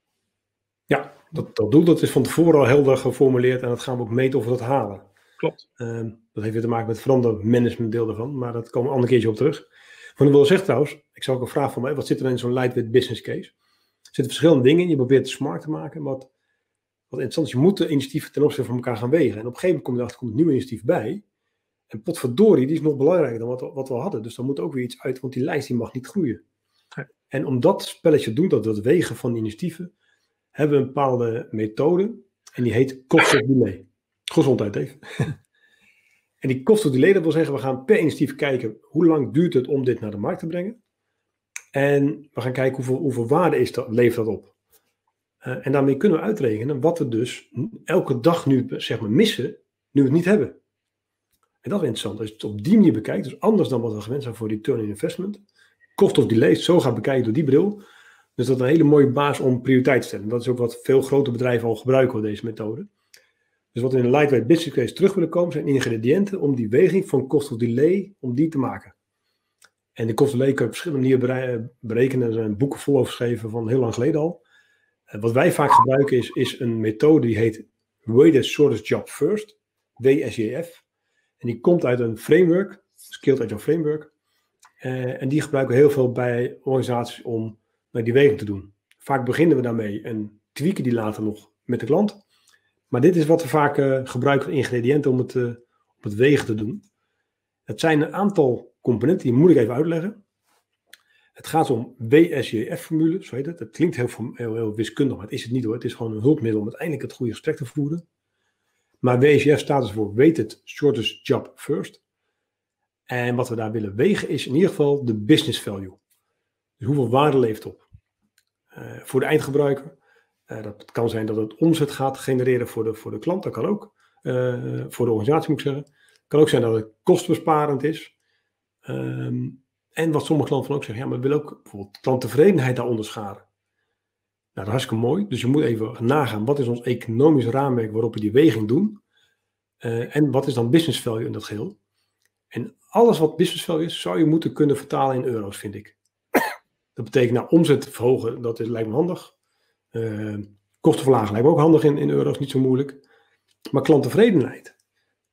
Ja, dat, dat doel dat is van tevoren al helder geformuleerd en dat gaan we ook meten of we dat halen. Klopt. Uh, dat heeft weer te maken met het verandermanagementdeel ervan, maar dat komen we een ander keertje op terug. Wat ik wil zeggen trouwens, ik zou ook een vraag van mij, wat zit er in zo'n lightweight business case? Er zitten verschillende dingen in, je probeert het smart te maken, wat, wat interessant is, je moet de initiatieven ten opzichte van elkaar gaan wegen. En op een gegeven moment kom je erachter, komt een nieuw initiatief bij, en potverdorie, die is nog belangrijker dan wat, wat we hadden. Dus dan moet ook weer iets uit, want die lijst die mag niet groeien. En om dat spelletje te doen, dat, dat wegen van initiatieven, hebben we een bepaalde methode en die heet of delay. Gezondheid even. en die cost of delay, dat wil zeggen, we gaan per initiatief kijken hoe lang duurt het om dit naar de markt te brengen. En we gaan kijken hoeveel, hoeveel waarde is dat, levert dat op. Uh, en daarmee kunnen we uitrekenen wat we dus elke dag nu zeg maar, missen, nu we het niet hebben. En dat is interessant. Als je het op die manier bekijkt, dus anders dan wat we gewend zijn voor return in investment, cost of delay, zo gaat bekijken door die bril, dus dat is een hele mooie basis om prioriteit te stellen. Dat is ook wat veel grote bedrijven al gebruiken, deze methode. Dus wat we in een lightweight business case terug willen komen, zijn ingrediënten om die weging van cost of delay, om die te maken. En de cost of delay kun op verschillende manieren berekenen. Er zijn boeken vol over geschreven van heel lang geleden al. Wat wij vaak gebruiken is, is een methode die heet Weighted Shortest Job First, WSJF. En die komt uit een framework, Skilled Agile Framework. Uh, en die gebruiken we heel veel bij organisaties om die weging te doen. Vaak beginnen we daarmee en tweaken die later nog met de klant. Maar dit is wat we vaak uh, gebruiken, ingrediënten om het, uh, op het wegen te doen. Het zijn een aantal componenten, die moet ik even uitleggen. Het gaat om WSJF-formule, zo heet het. Het klinkt heel, heel, wiskundig, maar het is het niet hoor. Het is gewoon een hulpmiddel om uiteindelijk het goede gesprek te voeren. Maar WSJF staat dus voor Weighted Shortest Job First. En wat we daar willen wegen is in ieder geval de business value. Dus hoeveel waarde leeft op. Uh, voor de eindgebruiker. Uh, dat kan zijn dat het omzet gaat genereren voor de, voor de klant. Dat kan ook. Uh, voor de organisatie moet ik zeggen. Het kan ook zijn dat het kostbesparend is. Um, en wat sommige klanten ook zeggen, ja, maar we willen ook bijvoorbeeld klanttevredenheid daaronder scharen. Nou, dat is hartstikke mooi. Dus je moet even nagaan, wat is ons economisch raamwerk waarop we die weging doen? En wat is dan business value in dat geheel? En alles wat business value is, zou je moeten kunnen vertalen in euro's, vind ik. Dat betekent, nou, omzet verhogen, dat is, lijkt me handig. Uh, kosten verlagen lijkt me ook handig in, in euro's, niet zo moeilijk. Maar klanttevredenheid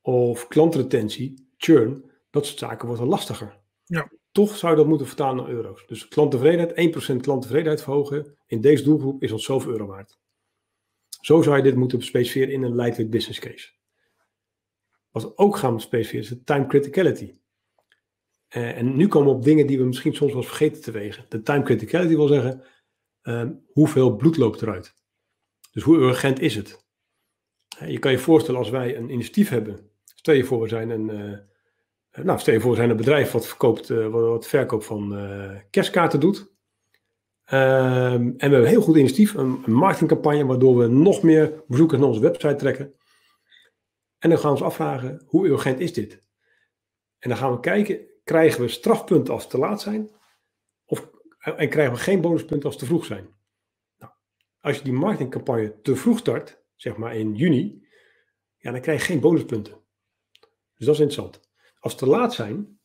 of klantretentie, churn, dat soort zaken wordt wel lastiger. Ja. Toch zou je dat moeten vertalen naar euro's. Dus klanttevredenheid, 1% klanttevredenheid verhogen in deze doelgroep is ons zoveel euro waard. Zo zou je dit moeten specificeren in een lightweight business case. Wat we ook gaan specificeren is de time criticality. Uh, en nu komen we op dingen die we misschien soms wel vergeten te wegen. De time criticality wil zeggen, uh, hoeveel bloed loopt eruit? Dus hoe urgent is het? Je kan je voorstellen als wij een initiatief hebben. Stel je voor, we zijn een eh, eh, nou, stel je voor, we zijn een bedrijf wat, verkoopt, wat, verkoop van kerstkaarten doet. Um, en we hebben een heel goed initiatief, een, een, marketingcampagne, waardoor we nog meer bezoekers naar onze website trekken. En dan gaan we ons afvragen, hoe urgent is dit? En dan gaan we kijken, krijgen we strafpunten als te laat zijn? Of, en krijgen we geen bonuspunten als te vroeg zijn? Nou, als je die marketingcampagne te vroeg start, zeg maar in juni, ja, dan krijg je geen bonuspunten. Dus dat is interessant. Als te laat zijn,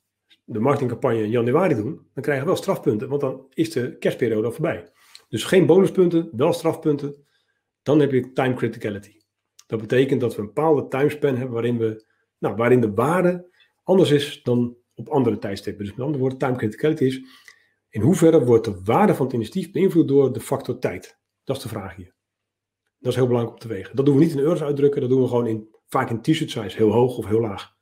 de marketingcampagne in januari doen, dan krijgen we wel strafpunten, want dan is de kerstperiode al voorbij. Dus geen bonuspunten, wel strafpunten. Dan heb je time criticality. Dat betekent dat we een bepaalde timespan hebben waarin, we, nou, waarin de waarde anders is dan op andere tijdstippen. Dus met andere woorden, time criticality is in hoeverre wordt de waarde van het initiatief beïnvloed door de factor tijd? Dat is de vraag hier. Dat is heel belangrijk om te wegen. Dat doen we niet in euro's uitdrukken, dat doen we gewoon in, vaak in t-shirt size, heel hoog of heel laag.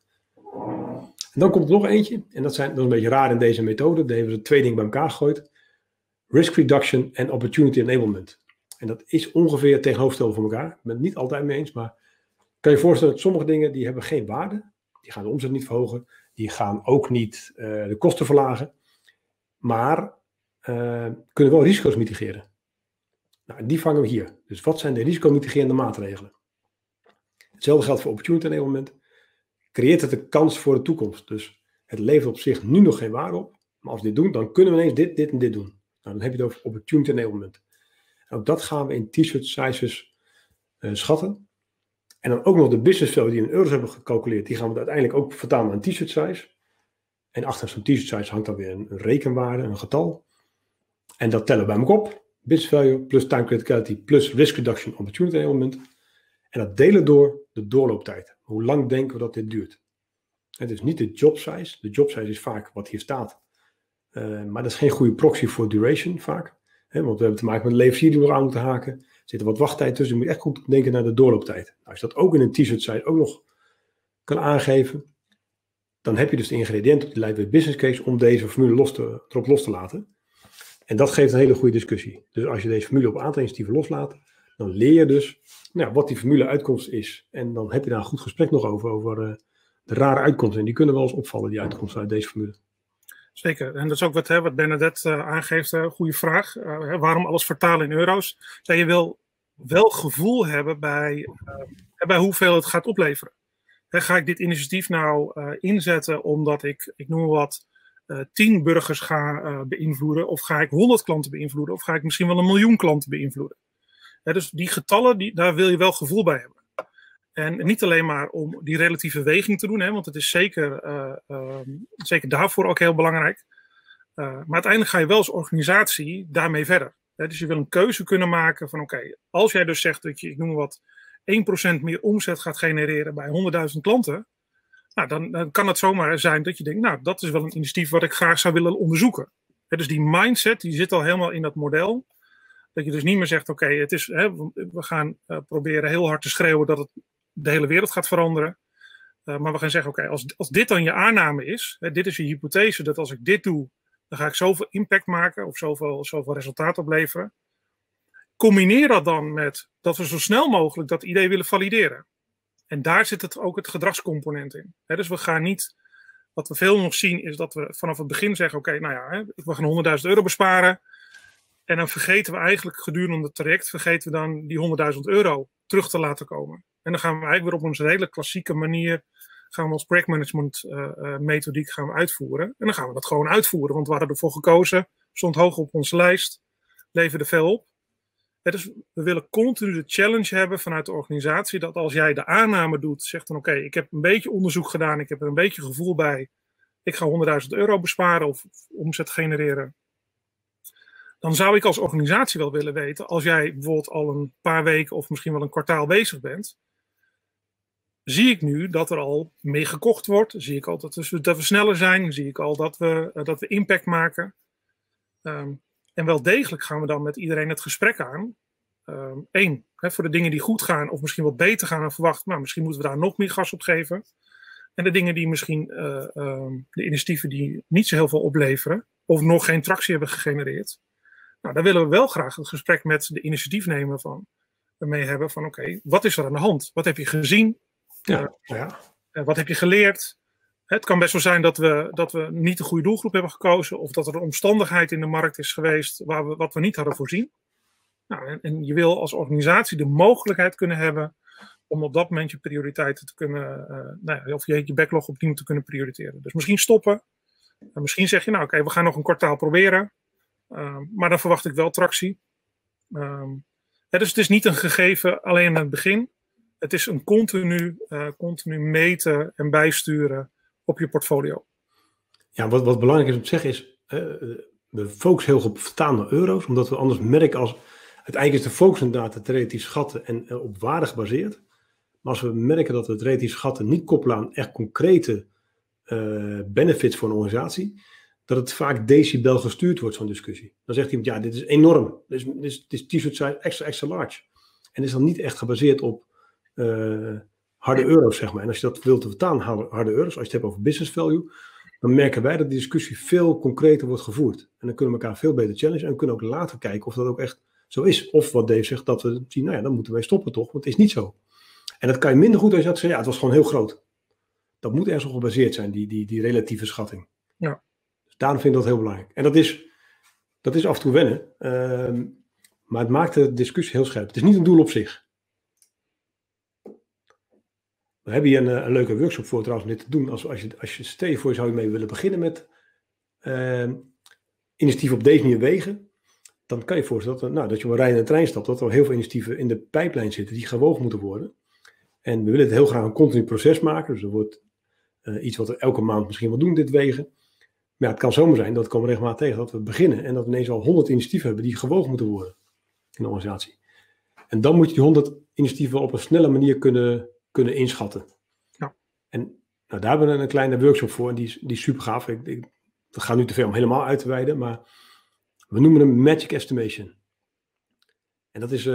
En dan komt er nog eentje, en dat, zijn, dat is een beetje raar in deze methode. Daar hebben ze twee dingen bij elkaar gegooid. Risk reduction en opportunity enablement. En dat is ongeveer tegenovergesteld van elkaar. Ik ben het niet altijd mee eens, maar kan je voorstellen dat sommige dingen die hebben geen waarde. Die gaan de omzet niet verhogen. Die gaan ook niet uh, de kosten verlagen. Maar uh, kunnen wel risico's mitigeren. Nou, die vangen we hier. Dus wat zijn de risicomitigerende maatregelen? Hetzelfde geldt voor opportunity enablement creëert het een kans voor de toekomst. Dus het levert op zich nu nog geen waarde op. Maar als we dit doen, dan kunnen we ineens dit, dit en dit doen. Nou, dan heb je het over opportunity enablement. En ook dat gaan we in t-shirt sizes uh, schatten. En dan ook nog de business value die in euro's hebben gecalculeerd. Die gaan we uiteindelijk ook vertalen naar een t-shirt size. En achter zo'n t-shirt size hangt dan weer een, rekenwaarde, een getal. En dat tellen we bij elkaar op. Business value plus time criticality plus risk reduction opportunity enablement. En dat delen door de doorlooptijd. Hoe lang denken we dat dit duurt? Het is niet de job size. De job size is vaak wat hier staat. Uh, maar dat is geen goede proxy voor duration vaak. Hè, want we hebben te maken met leverancier die we aan moeten haken. Zit er wat wachttijd tussen. Je moet echt goed denken naar de doorlooptijd. Nou, als je dat ook in een t-shirt size ook nog kan aangeven. Dan heb je dus de ingrediënten op die lightweight business case om deze formule los te, erop los te laten. En dat geeft een hele goede discussie. Dus als je deze formule op aantal initiatieven loslaat, Dan leer je dus nou, wat die formule uitkomst is. En dan heb je daar een goed gesprek nog over, over uh, de rare uitkomsten. En die kunnen wel eens opvallen, die uitkomsten uit deze formule. Zeker, en dat is ook wat, hè, wat Bernadette uh, aangeeft, een goede vraag. Uh, waarom alles vertalen in euro's? Je wil wel gevoel hebben bij, bij hoeveel het gaat opleveren. Hè, ga ik dit initiatief nou inzetten omdat ik, ik noem wat, uh, tien burgers ga uh, beïnvloeden? Of ga ik honderd klanten beïnvloeden? Of ga ik misschien wel een miljoen klanten beïnvloeden? dus die getallen, die, daar wil je wel gevoel bij hebben. En niet alleen maar om die relatieve weging te doen, hè, want het is zeker, uh, zeker daarvoor ook heel belangrijk. maar uiteindelijk ga je wel als organisatie daarmee verder. Hè, dus je wil een keuze kunnen maken van oké, als jij dus zegt dat je, ik noem wat, 1% meer omzet gaat genereren bij 100.000 klanten, nou, dan, kan het zomaar zijn dat je denkt, nou, dat is wel een initiatief wat ik graag zou willen onderzoeken. Dus die mindset, die zit al helemaal in dat model. Dat je dus niet meer zegt, oké, het is, we gaan uh, proberen heel hard te schreeuwen dat het de hele wereld gaat veranderen. Uh, maar we gaan zeggen, oké, als, als dit dan je aanname is, hè, dit is je hypothese, dat als ik dit doe, dan ga ik zoveel impact maken of zoveel, zoveel resultaat opleveren. Combineer dat dan met dat we zo snel mogelijk dat idee willen valideren. En daar zit het ook het gedragscomponent in. dus we gaan niet. Wat we veel nog zien is dat we vanaf het begin zeggen: Oké, nou ja, we gaan 100.000 euro besparen. En dan vergeten we eigenlijk gedurende het traject, vergeten we dan die 100.000 euro terug te laten komen. En dan gaan we eigenlijk weer op onze hele klassieke manier, gaan we ons projectmanagement uh, uh, methodiek gaan we uitvoeren. En dan gaan we dat gewoon uitvoeren, want we hadden ervoor gekozen, stond hoog op onze lijst, leverde veel op we willen continu de challenge hebben vanuit de organisatie dat als jij de aanname doet, zegt dan oké, ik heb een beetje onderzoek gedaan, ik heb er een beetje gevoel bij, ik ga 100.000 euro besparen of omzet genereren. Dan zou ik als organisatie wel willen weten, als jij bijvoorbeeld al een paar weken of misschien wel een kwartaal bezig bent, zie ik nu dat er al mee gekocht wordt, zie ik al dat we, dat we sneller zijn, zie ik al dat we, dat we impact maken. Um, en wel degelijk gaan we dan met iedereen het gesprek aan. Eén, ehm, voor de dingen die goed gaan of misschien wat beter gaan dan verwacht. Nou, misschien moeten we daar nog meer gas op geven. En de dingen die misschien, uh, de initiatieven die niet zo heel veel opleveren. Of nog geen tractie hebben gegenereerd. Nou, daar willen we wel graag het gesprek met de initiatiefnemer van mee hebben. Van oké, wat is er aan de hand? Wat heb je gezien? Ja, uh, ja. wat heb je geleerd? Het kan best wel zijn dat we, dat we niet de goede doelgroep hebben gekozen. Of dat er een omstandigheid in de markt is geweest waar we, wat we niet hadden voorzien. Nou, en, en, je wil als organisatie de mogelijkheid kunnen hebben om op dat moment je prioriteiten te kunnen, uh, nou ja, of je, je backlog opnieuw te kunnen prioriteren. Dus misschien stoppen. En misschien zeg je, nou oké, we gaan nog een kwartaal proberen. Uh, maar dan verwacht ik wel tractie. Um, dus het is niet een gegeven alleen in het begin. Het is een continu, uh, continu meten en bijsturen op je portfolio. Ja, wat, wat belangrijk is om te zeggen is, uh, we focussen heel op vertaalde euro's, omdat we anders merken als, uiteindelijk is de focus inderdaad het relatief schatten en uh, op waarde gebaseerd. Maar als we merken dat we het relatief schatten niet koppelen aan echt concrete benefits voor een organisatie, dat het vaak decibel gestuurd wordt, zo'n discussie. Dan zegt iemand, ja, dit is enorm. Dit is, is, dit is t-shirt size extra, extra large. En is dan niet echt gebaseerd op harde euro's, zeg maar. En als je dat wilt vertalen, harde euro's, als je het hebt over business value, dan merken wij dat die discussie veel concreter wordt gevoerd. En dan kunnen we elkaar veel beter challengen en kunnen ook later kijken of dat ook echt zo is. Of wat Dave zegt, dat we zien, nou ja, dan moeten wij stoppen toch, want het is niet zo. En dat kan je minder goed als je dat zegt, ja, het was gewoon heel groot. Dat moet ergens op gebaseerd zijn, die, die, die relatieve schatting. Ja. Dus daarom vind ik dat heel belangrijk. En dat is, dat is af en toe wennen, uh, maar het maakt de discussie heel scherp. Het is niet een doel op zich. We hebben hier een, een, leuke workshop voor trouwens om dit te doen. Als, als, je, als je stel je voor, zou je mee willen beginnen met uh, initiatief op deze manier wegen. Dan kan je voorstellen dat, nou, dat je op een rij en trein stapt. Dat er heel veel initiatieven in de pijplijn zitten die gewogen moeten worden. En we willen het heel graag een continu proces maken. Dus er wordt uh, iets wat we elke maand misschien wel doen, dit wegen. Maar het kan zomaar zijn, dat komen we regelmatig tegen, dat we beginnen en dat we ineens al 100 initiatieven hebben die gewogen moeten worden in de organisatie. En dan moet je die 100 initiatieven op een snelle manier kunnen kunnen inschatten. Ja. En nou, daar hebben we een kleine workshop voor en die is, die is super gaaf. Ik, ik, dat gaat nu te veel om helemaal uit te wijden, maar we noemen hem Magic Estimation. En dat is, uh,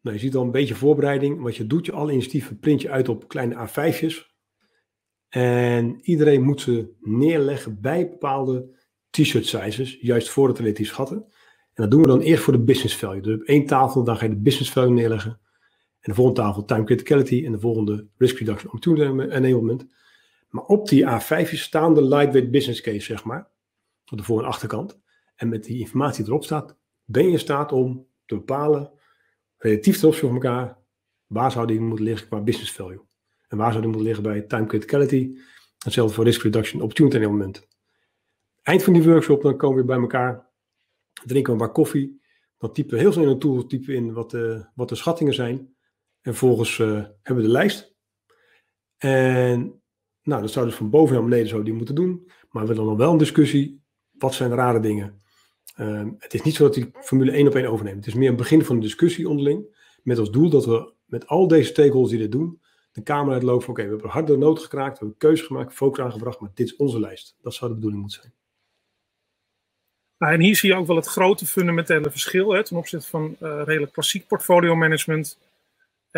nou, je ziet al een beetje voorbereiding. Wat je doet, je alle initiatieven print je uit op kleine A5'jes. En iedereen moet ze neerleggen bij bepaalde t-shirt sizes, juist voor het relatief schatten. En dat doen we dan eerst voor de business value. Dus op één tafel, dan ga je de business value neerleggen. En de volgende tafel time criticality en de volgende risk reduction opportunity enablement. Maar op die A5 staan de lightweight business case, zeg maar. Op de voor- en achterkant. En met die informatie erop staat, ben je in staat om te bepalen, relatief ten opzichte van elkaar, waar zou die moeten liggen qua business value. En waar zou die moeten liggen bij time criticality. Hetzelfde voor risk reduction opportunity enablement. Eind van die workshop, dan komen we bij elkaar, drinken we een bak koffie. Dan typen we heel snel in een tool typen in wat de, wat de schattingen zijn. En vervolgens uh, hebben we de lijst. En nou, dat zou dus van boven naar beneden zo die moeten doen. Maar we willen dan wel een discussie. Wat zijn rare dingen? Uh, het is niet zo dat die formule één op één overneemt. Het is meer een begin van een discussie onderling. Met als doel dat we met al deze stakeholders die dit doen, de Kamer uitlopen van oké, we hebben harde nood gekraakt, we hebben keuze gemaakt, focus aangebracht, maar dit is onze lijst. Dat zou de bedoeling moeten zijn. Nou, en hier zie je ook wel het grote fundamentele verschil hè, ten opzichte van uh, redelijk klassiek portfolio management.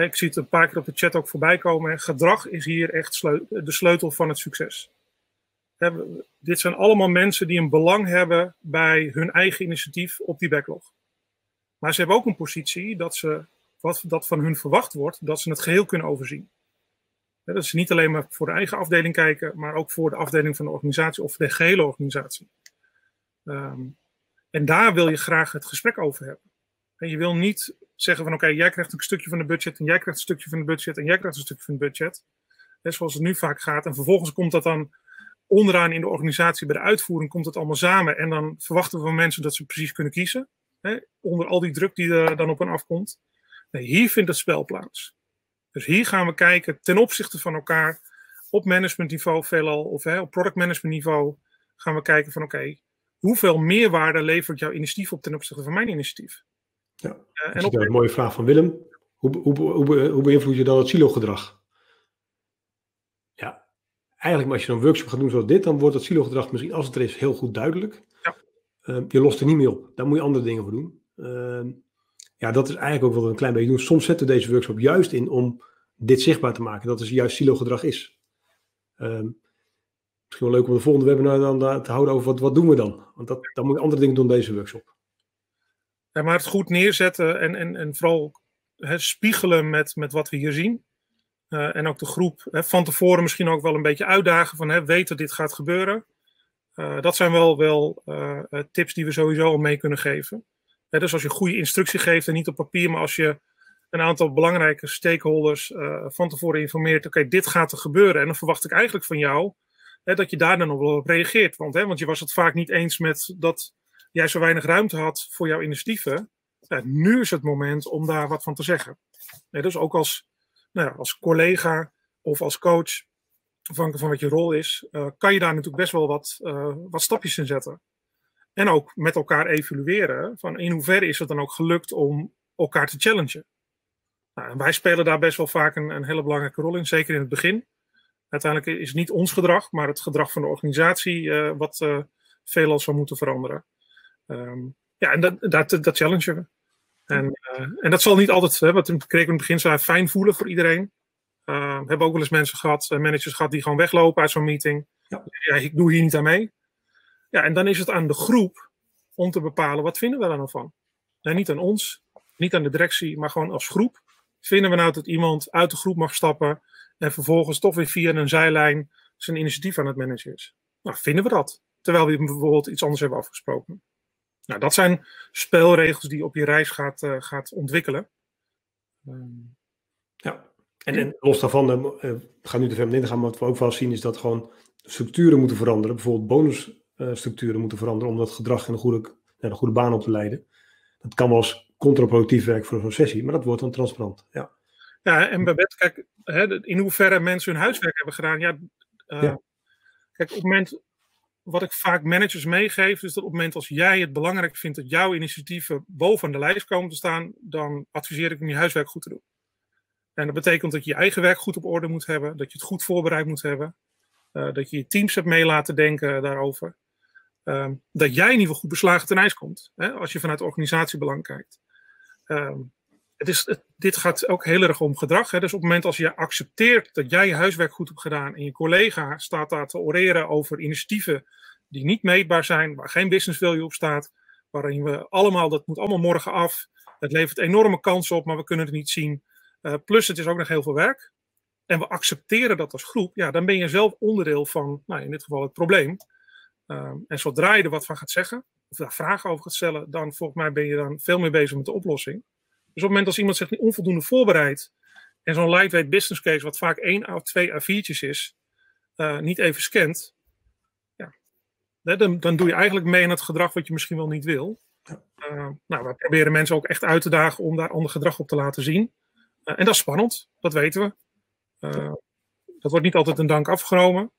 Ik zie het een paar keer op de chat ook voorbij komen. Gedrag is hier echt de sleutel van het succes. Dit zijn allemaal mensen die een belang hebben bij hun eigen initiatief op die backlog. Maar ze hebben ook een positie dat ze, wat dat van hun verwacht wordt, dat ze het geheel kunnen overzien. Dat ze niet alleen maar voor de eigen afdeling kijken, maar ook voor de afdeling van de organisatie of de gehele organisatie. Um, en daar wil je graag het gesprek over hebben. En je wil niet zeggen van oké, jij krijgt een stukje van de budget en jij krijgt een stukje van de budget en jij krijgt een stukje van de budget. Hè, zoals het nu vaak gaat. En vervolgens komt dat dan onderaan in de organisatie bij de uitvoering komt het allemaal samen. En dan verwachten we van mensen dat ze precies kunnen kiezen. Hè, onder al die druk die er dan op hen afkomt. Nee, hier vindt het spel plaats. Dus hier gaan we kijken ten opzichte van elkaar op managementniveau veelal of hè, op product management niveau gaan we kijken van oké, hoeveel meerwaarde levert jouw initiatief op ten opzichte van mijn initiatief? Ja, uh, en op... een mooie vraag van Willem. Hoe, hoe, hoe, hoe beïnvloed je dan het silo-gedrag? Ja, eigenlijk als je een workshop gaat doen zoals dit, dan wordt het silo-gedrag misschien, als het er is, heel goed duidelijk. Ja. Uh, je lost er niet meer op. Daar moet je andere dingen voor doen. Uh, ja, dat is eigenlijk ook wat we een klein beetje doen. Soms zetten we deze workshop juist in om dit zichtbaar te maken. Dat is juist silo-gedrag is. Ehm, misschien wel leuk om de volgende webinar dan uh, te houden over wat, wat doen we dan. Want dat, dan moet je andere dingen doen deze workshop. Maar het goed neerzetten en, en, en vooral he, spiegelen met, met wat we hier zien. Uh, en ook de groep he, van tevoren misschien ook wel een beetje uitdagen van weet dat dit gaat gebeuren. Uh, dat zijn wel, wel tips die we sowieso al mee kunnen geven. dus als je goede instructie geeft en niet op papier, maar als je een aantal belangrijke stakeholders van tevoren informeert, oké, dit gaat er gebeuren. En dan verwacht ik eigenlijk van jou hè, dat je daar dan op reageert. Want, hè, want je was het vaak niet eens met dat jij zo weinig ruimte had voor jouw initiatieven. Ja, nu is het moment om daar wat van te zeggen. dus ook als, nou ja, als collega of als coach, afhankelijk van wat je rol is, uh, kan je daar natuurlijk best wel wat, uh, wat stapjes in zetten. En ook met elkaar evalueren van in hoeverre is het dan ook gelukt om elkaar te challengen. Nou, wij spelen daar best wel vaak een, een hele belangrijke rol in, zeker in het begin. Uiteindelijk is het niet ons gedrag, maar het gedrag van de organisatie uh, wat veelal zou moeten veranderen. Um, ja, en dat, dat, dat challengen we. En, uh, en dat zal niet altijd, hè, wat ik kreeg in het begin zei, fijn voelen voor iedereen. we hebben ook wel eens mensen gehad, managers gehad, die gewoon weglopen uit zo'n meeting. Ja. ja. ik doe hier niet aan mee. Ja, en dan is het aan de groep om te bepalen, wat vinden we daar nou van? Nee, niet aan ons, niet aan de directie, maar gewoon als groep. Vinden we nou dat iemand uit de groep mag stappen en vervolgens toch weer via een zijlijn zijn initiatief aan het managen is. Nou, vinden we dat? Terwijl we bijvoorbeeld iets anders hebben afgesproken. Nou, dat zijn spelregels die je op je reis gaat, uh, gaat ontwikkelen. Um, ja, en, en, los daarvan, uh, we gaan nu te ver in gaan, maar wat we ook wel zien is dat gewoon structuren moeten veranderen. Bijvoorbeeld bonusstructuren moeten veranderen om dat gedrag in de goede, naar de goede baan op te leiden. Dat kan wel eens contraproductief werken voor zo'n sessie, maar dat wordt dan transparant. Ja. Ja, en Babette, kijk, hè, in hoeverre mensen hun huiswerk hebben gedaan. Ja, uh, ja, Kijk, op het moment, wat ik vaak managers meegeef, is dat op het moment als jij het belangrijk vindt dat jouw initiatieven boven de lijst komen te staan, dan adviseer ik om je huiswerk goed te doen. En dat betekent dat je je eigen werk goed op orde moet hebben, dat je het goed voorbereid moet hebben, uh, dat je je teams hebt mee laten denken daarover. Uh, dat jij in ieder geval goed beslagen ten ijs komt, hè, als je vanuit organisatiebelang kijkt. Ehm, dit gaat ook heel erg om gedrag. Hè? Dus op het moment als je accepteert dat jij je huiswerk goed hebt gedaan en je collega staat daar te oreren over initiatieven die niet meetbaar zijn, waar geen business value op staat, waarin we allemaal, dat moet allemaal morgen af. Het levert enorme kansen op, maar we kunnen het niet zien. Uh, plus het is ook nog heel veel werk. En we accepteren dat als groep, ja, dan ben je zelf onderdeel van, nou, in dit geval het probleem. Um, en zodra je er wat van gaat zeggen, of daar vragen over gaat stellen, dan volgens mij ben je dan veel meer bezig met de oplossing. Dus op het moment als iemand zich niet onvoldoende voorbereidt en zo'n lightweight business case, wat vaak één of twee A4'tjes is, uh, niet even scant, ja, dan, dan doe je eigenlijk mee aan het gedrag wat je misschien wel niet wil. Uh, nou, we proberen mensen ook echt uit te dagen om daar ander gedrag op te laten zien. Uh, en dat is spannend, dat weten we. dat wordt niet altijd een dank afgenomen.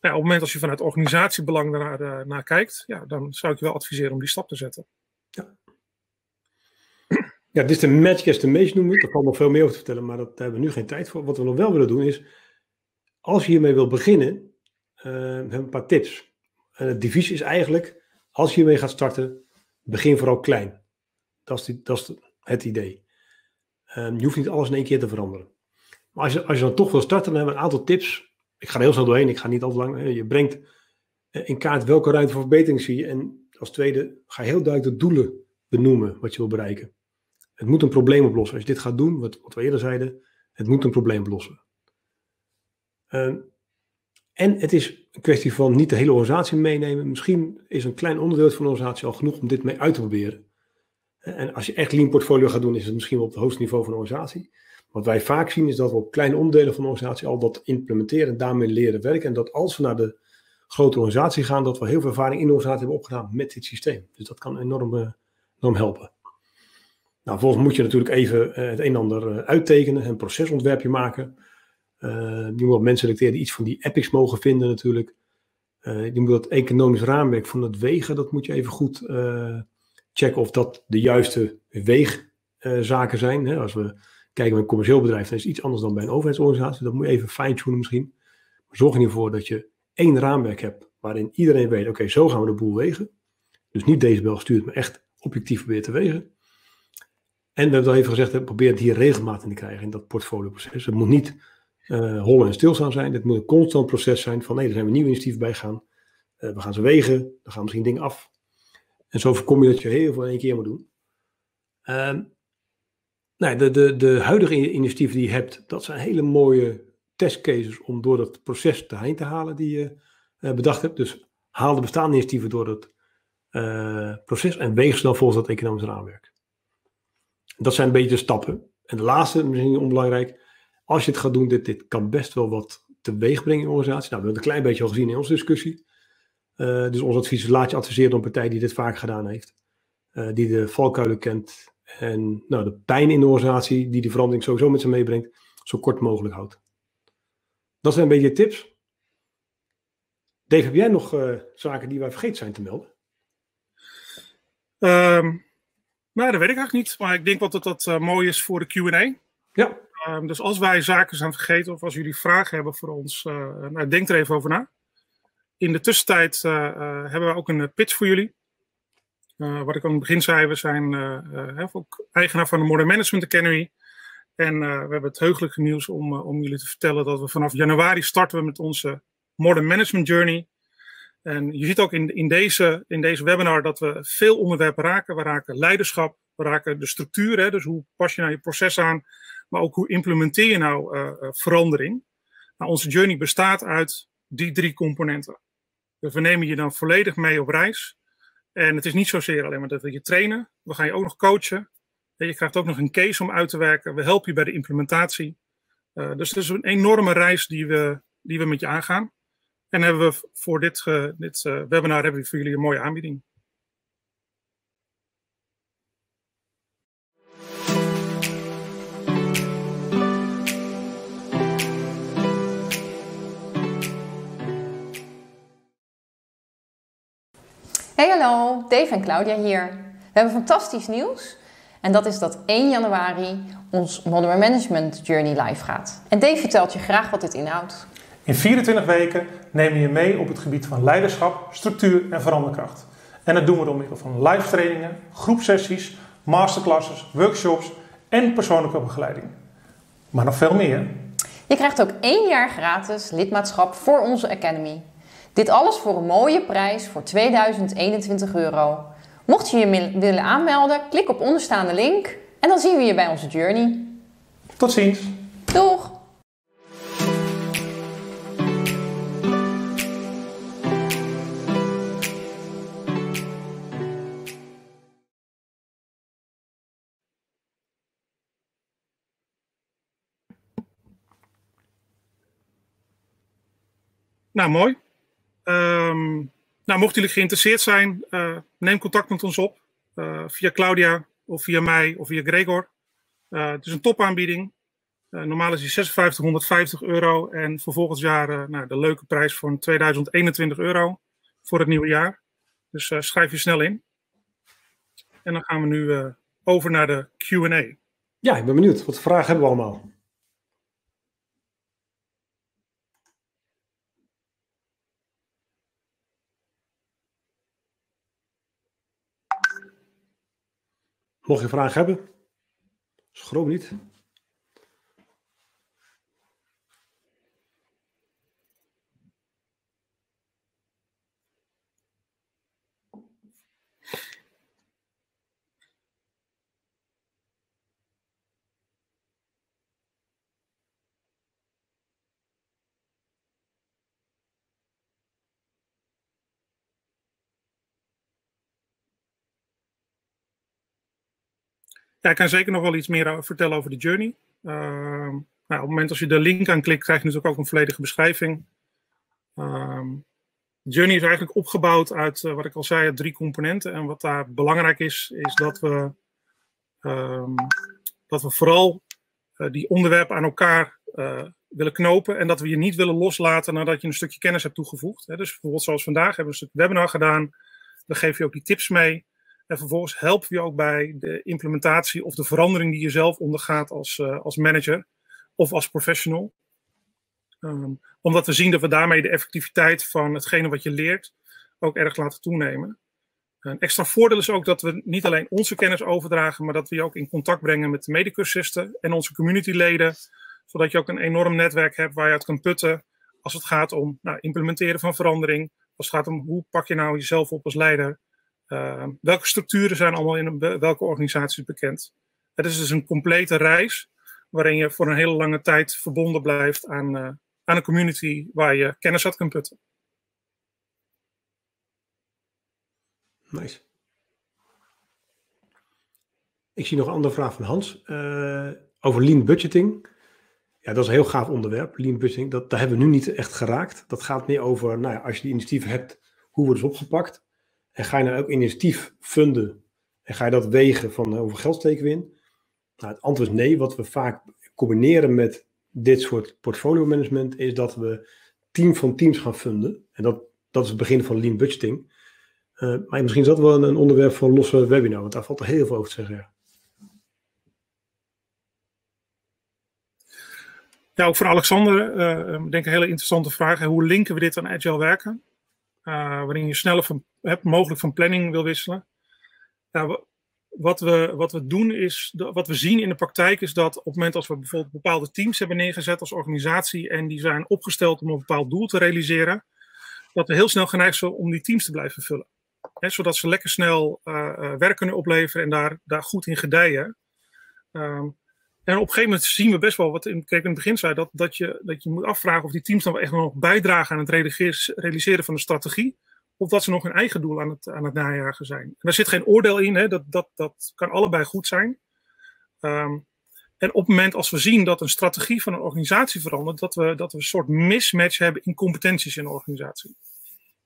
Nou, op het moment als je vanuit organisatiebelang naar, naar kijkt, ja, dan zou ik je wel adviseren om die stap te zetten. Ja. Dit is de Magic Estimation noemen. Daar valt nog veel meer over te vertellen, maar daar hebben we nu geen tijd voor. Wat we nog wel willen doen is, als je hiermee wil beginnen, uh, hebben een paar tips. En het devies is eigenlijk, als je hiermee gaat starten, begin vooral klein. Dat is, dat is het idee. Um, je hoeft niet alles in één keer te veranderen. Maar als je, als je dan toch wil starten, dan hebben we een aantal tips. Ik ga er heel snel doorheen, ik ga niet al te lang. Je brengt eh, in kaart welke ruimte voor verbetering zie je. En als tweede ga heel duidelijk de doelen benoemen wat je wil bereiken. Het moet een probleem oplossen. Als je dit gaat doen, wat, we eerder zeiden, het moet een probleem oplossen. Uh, en het is een kwestie van niet de hele organisatie meenemen. Misschien is een klein onderdeel van de organisatie al genoeg om dit mee uit te proberen. En als je echt lean portfolio gaat doen, is het misschien wel op het hoogste niveau van de organisatie. Wat wij vaak zien is dat we op kleine onderdelen van de organisatie al dat implementeren en daarmee leren werken. En dat als we naar de grote organisatie gaan, dat we heel veel ervaring in de organisatie hebben opgedaan met dit systeem. Dus dat kan enorm, eh, enorm helpen. Nou, vervolgens moet je natuurlijk even uh, het een en ander uh, uittekenen, een procesontwerpje maken. Uh, je moet mensen selecteren die iets van die epics mogen vinden natuurlijk. je moet dat economisch raamwerk van het wegen, dat moet je even goed checken of dat de juiste weegzaken zijn. Hè? Als we kijken bij een commercieel bedrijf, dan is het iets anders dan bij een overheidsorganisatie. Dat moet je even fine-tunen misschien. Maar zorg er niet voor dat je één raamwerk hebt waarin iedereen weet, oké, zo gaan we de boel wegen. Dus niet deze bel gestuurd, maar echt objectief proberen te wegen. En we hebben al even gezegd, probeer het hier regelmatig te krijgen in dat portfolioproces. Het moet niet uh, hollen en stilstaan zijn. Het moet een constant proces zijn van nee, er zijn we nieuwe initiatieven bij gaan. Uh, we gaan ze wegen, dan gaan misschien dingen af. En zo voorkom je dat je heel veel in één keer moet doen. Uh, nou, de, de, de huidige initiatieven die je hebt, dat zijn hele mooie testcases om door dat proces heen te halen die je uh, bedacht hebt. Dus haal de bestaande initiatieven door het proces en weeg ze dan volgens dat economisch raamwerk. Dat zijn een beetje de stappen. En de laatste, misschien onbelangrijk, als je het gaat doen, dit, dit kan best wel wat teweeg brengen in de organisatie. Nou, we hebben het een klein beetje al gezien in onze discussie. Uh, dus ons advies is laat je adviseren door een partij die dit vaak gedaan heeft. Uh, die de valkuilen kent en nou, de pijn in de organisatie, die de verandering sowieso met zich meebrengt, zo kort mogelijk houdt. Dat zijn een beetje tips. Dave, heb jij nog uh, zaken die wij vergeten zijn te melden? Um, nou, dat weet ik eigenlijk niet. Maar ik denk wat dat, dat uh, mooi is voor de QA. Ja. Um, dus als wij zaken zijn vergeten of als jullie vragen hebben voor ons, uh, nou, denk er even over na. In de tussentijd uh, hebben we ook een pitch voor jullie. wat ik aan het begin zei, we zijn ook eigenaar van de Modern Management Academy. En we hebben het heugelijke nieuws om, om jullie te vertellen dat we vanaf januari starten we met onze Modern Management Journey. En je ziet ook in, in, deze, in deze webinar dat we veel onderwerpen raken. We raken leiderschap, we raken de structuur, hè, dus hoe pas je nou je proces aan, maar ook hoe implementeer je nou uh, verandering. Nou, onze journey bestaat uit die drie componenten. Dus we nemen je dan volledig mee op reis. En het is niet zozeer alleen maar dat we je trainen, we gaan je ook nog coachen. En je krijgt ook nog een case om uit te werken. We helpen je bij de implementatie. Uh, dus het is een enorme reis die we, die we met je aangaan. En hebben we voor dit, uh, webinar hebben we voor jullie een mooie aanbieding. Hey hallo, Dave en Claudia hier. We hebben fantastisch nieuws. En dat is dat 1 januari ons Modern Management Journey live gaat. En Dave vertelt je graag wat dit inhoudt. In 24 weken nemen we je mee op het gebied van leiderschap, structuur en veranderkracht. En dat doen we door middel van live trainingen, groepsessies, masterclasses, workshops en persoonlijke begeleiding. Maar nog veel meer. Je krijgt ook één jaar gratis lidmaatschap voor onze Academy. Dit alles voor een mooie prijs voor 2021 euro. Mocht je je willen aanmelden, klik op onderstaande link en dan zien we je bij onze journey. Tot ziens. Doeg! Nou, mooi. Um, nou, mochten jullie geïnteresseerd zijn, uh, neem contact met ons op. Uh, via Claudia of via mij of via Gregor. Uh, het is een topaanbieding. normaal is die 5650 euro. En voor volgend jaar nou, de leuke prijs van 2021 euro voor het nieuwe jaar. Dus schrijf je snel in. En dan gaan we nu over naar de QA. Ja, ik ben benieuwd. Wat vragen hebben we allemaal? Mocht je vragen hebben, schroom niet. Ja, ik kan zeker nog wel iets meer vertellen over de journey. Uh, nou, op het moment als je de link aanklikt, krijg je natuurlijk ook een volledige beschrijving. Uh, de journey is eigenlijk opgebouwd uit, uh, wat ik al zei, drie componenten. En wat daar belangrijk is, is dat we, um, dat we vooral uh, die onderwerpen aan elkaar willen knopen. En dat we je niet willen loslaten nadat je een stukje kennis hebt toegevoegd. Hè. Dus bijvoorbeeld zoals vandaag hebben we een stuk webinar gedaan. Dan geef je ook die tips mee. En vervolgens helpen we je ook bij de implementatie of de verandering die je zelf ondergaat als, uh, als manager of als professional. Um, omdat we zien dat we daarmee de effectiviteit van hetgene wat je leert ook erg laten toenemen. Een extra voordeel is ook dat we niet alleen onze kennis overdragen, maar dat we je ook in contact brengen met de medecursisten en onze communityleden, zodat je ook een enorm netwerk hebt waar je uit kan putten als het gaat om nou, implementeren van verandering, als het gaat om hoe pak je nou jezelf op als leider welke structuren zijn allemaal in welke organisaties bekend? Het is dus een complete reis waarin je voor een hele lange tijd verbonden blijft aan, uh, aan een community waar je kennis uit kunt putten. Nice. Ik zie nog een andere vraag van Hans uh, over lean budgeting. Ja, dat is een heel gaaf onderwerp, lean budgeting. Dat, daar hebben we nu niet echt geraakt. Dat gaat meer over, nou ja, als je die initiatieven hebt, hoe wordt het opgepakt? En ga je nou ook initiatief funden en ga je dat wegen van eh, hoeveel geld steken we in? Nou, het antwoord is nee. Wat we vaak combineren met dit soort portfolio management is dat we team van teams gaan funden. En dat, dat is het begin van lean budgeting. Uh, maar misschien is dat wel een, onderwerp voor een losse webinar, want daar valt er heel veel over te zeggen. Ja. Ja, ook voor Alexander, uh, denk ik een hele interessante vraag. Hoe linken we dit aan agile werken? Uh, waarin je sneller van, hebt, mogelijk van planning wil wisselen. wat, we, wat we doen is, wat we zien in de praktijk is dat op het moment als we bijvoorbeeld bepaalde teams hebben neergezet als organisatie en die zijn opgesteld om een bepaald doel te realiseren, dat we heel snel geneigd zijn om die teams te blijven vullen. Zodat ze lekker snel uh, uh, werk kunnen opleveren en daar, daar goed in gedijen. Um, en op een gegeven moment zien we best wel, wat ik in het begin zei, dat, dat, je, dat je moet afvragen of die teams dan echt nog bijdragen aan het realiseren van de strategie. Of dat ze nog hun eigen doel aan het, aan het najagen zijn. En daar zit geen oordeel in, hè, dat, dat, dat kan allebei goed zijn. Um, en op het moment als we zien dat een strategie van een organisatie verandert, dat we, dat we een soort mismatch hebben in competenties in een organisatie.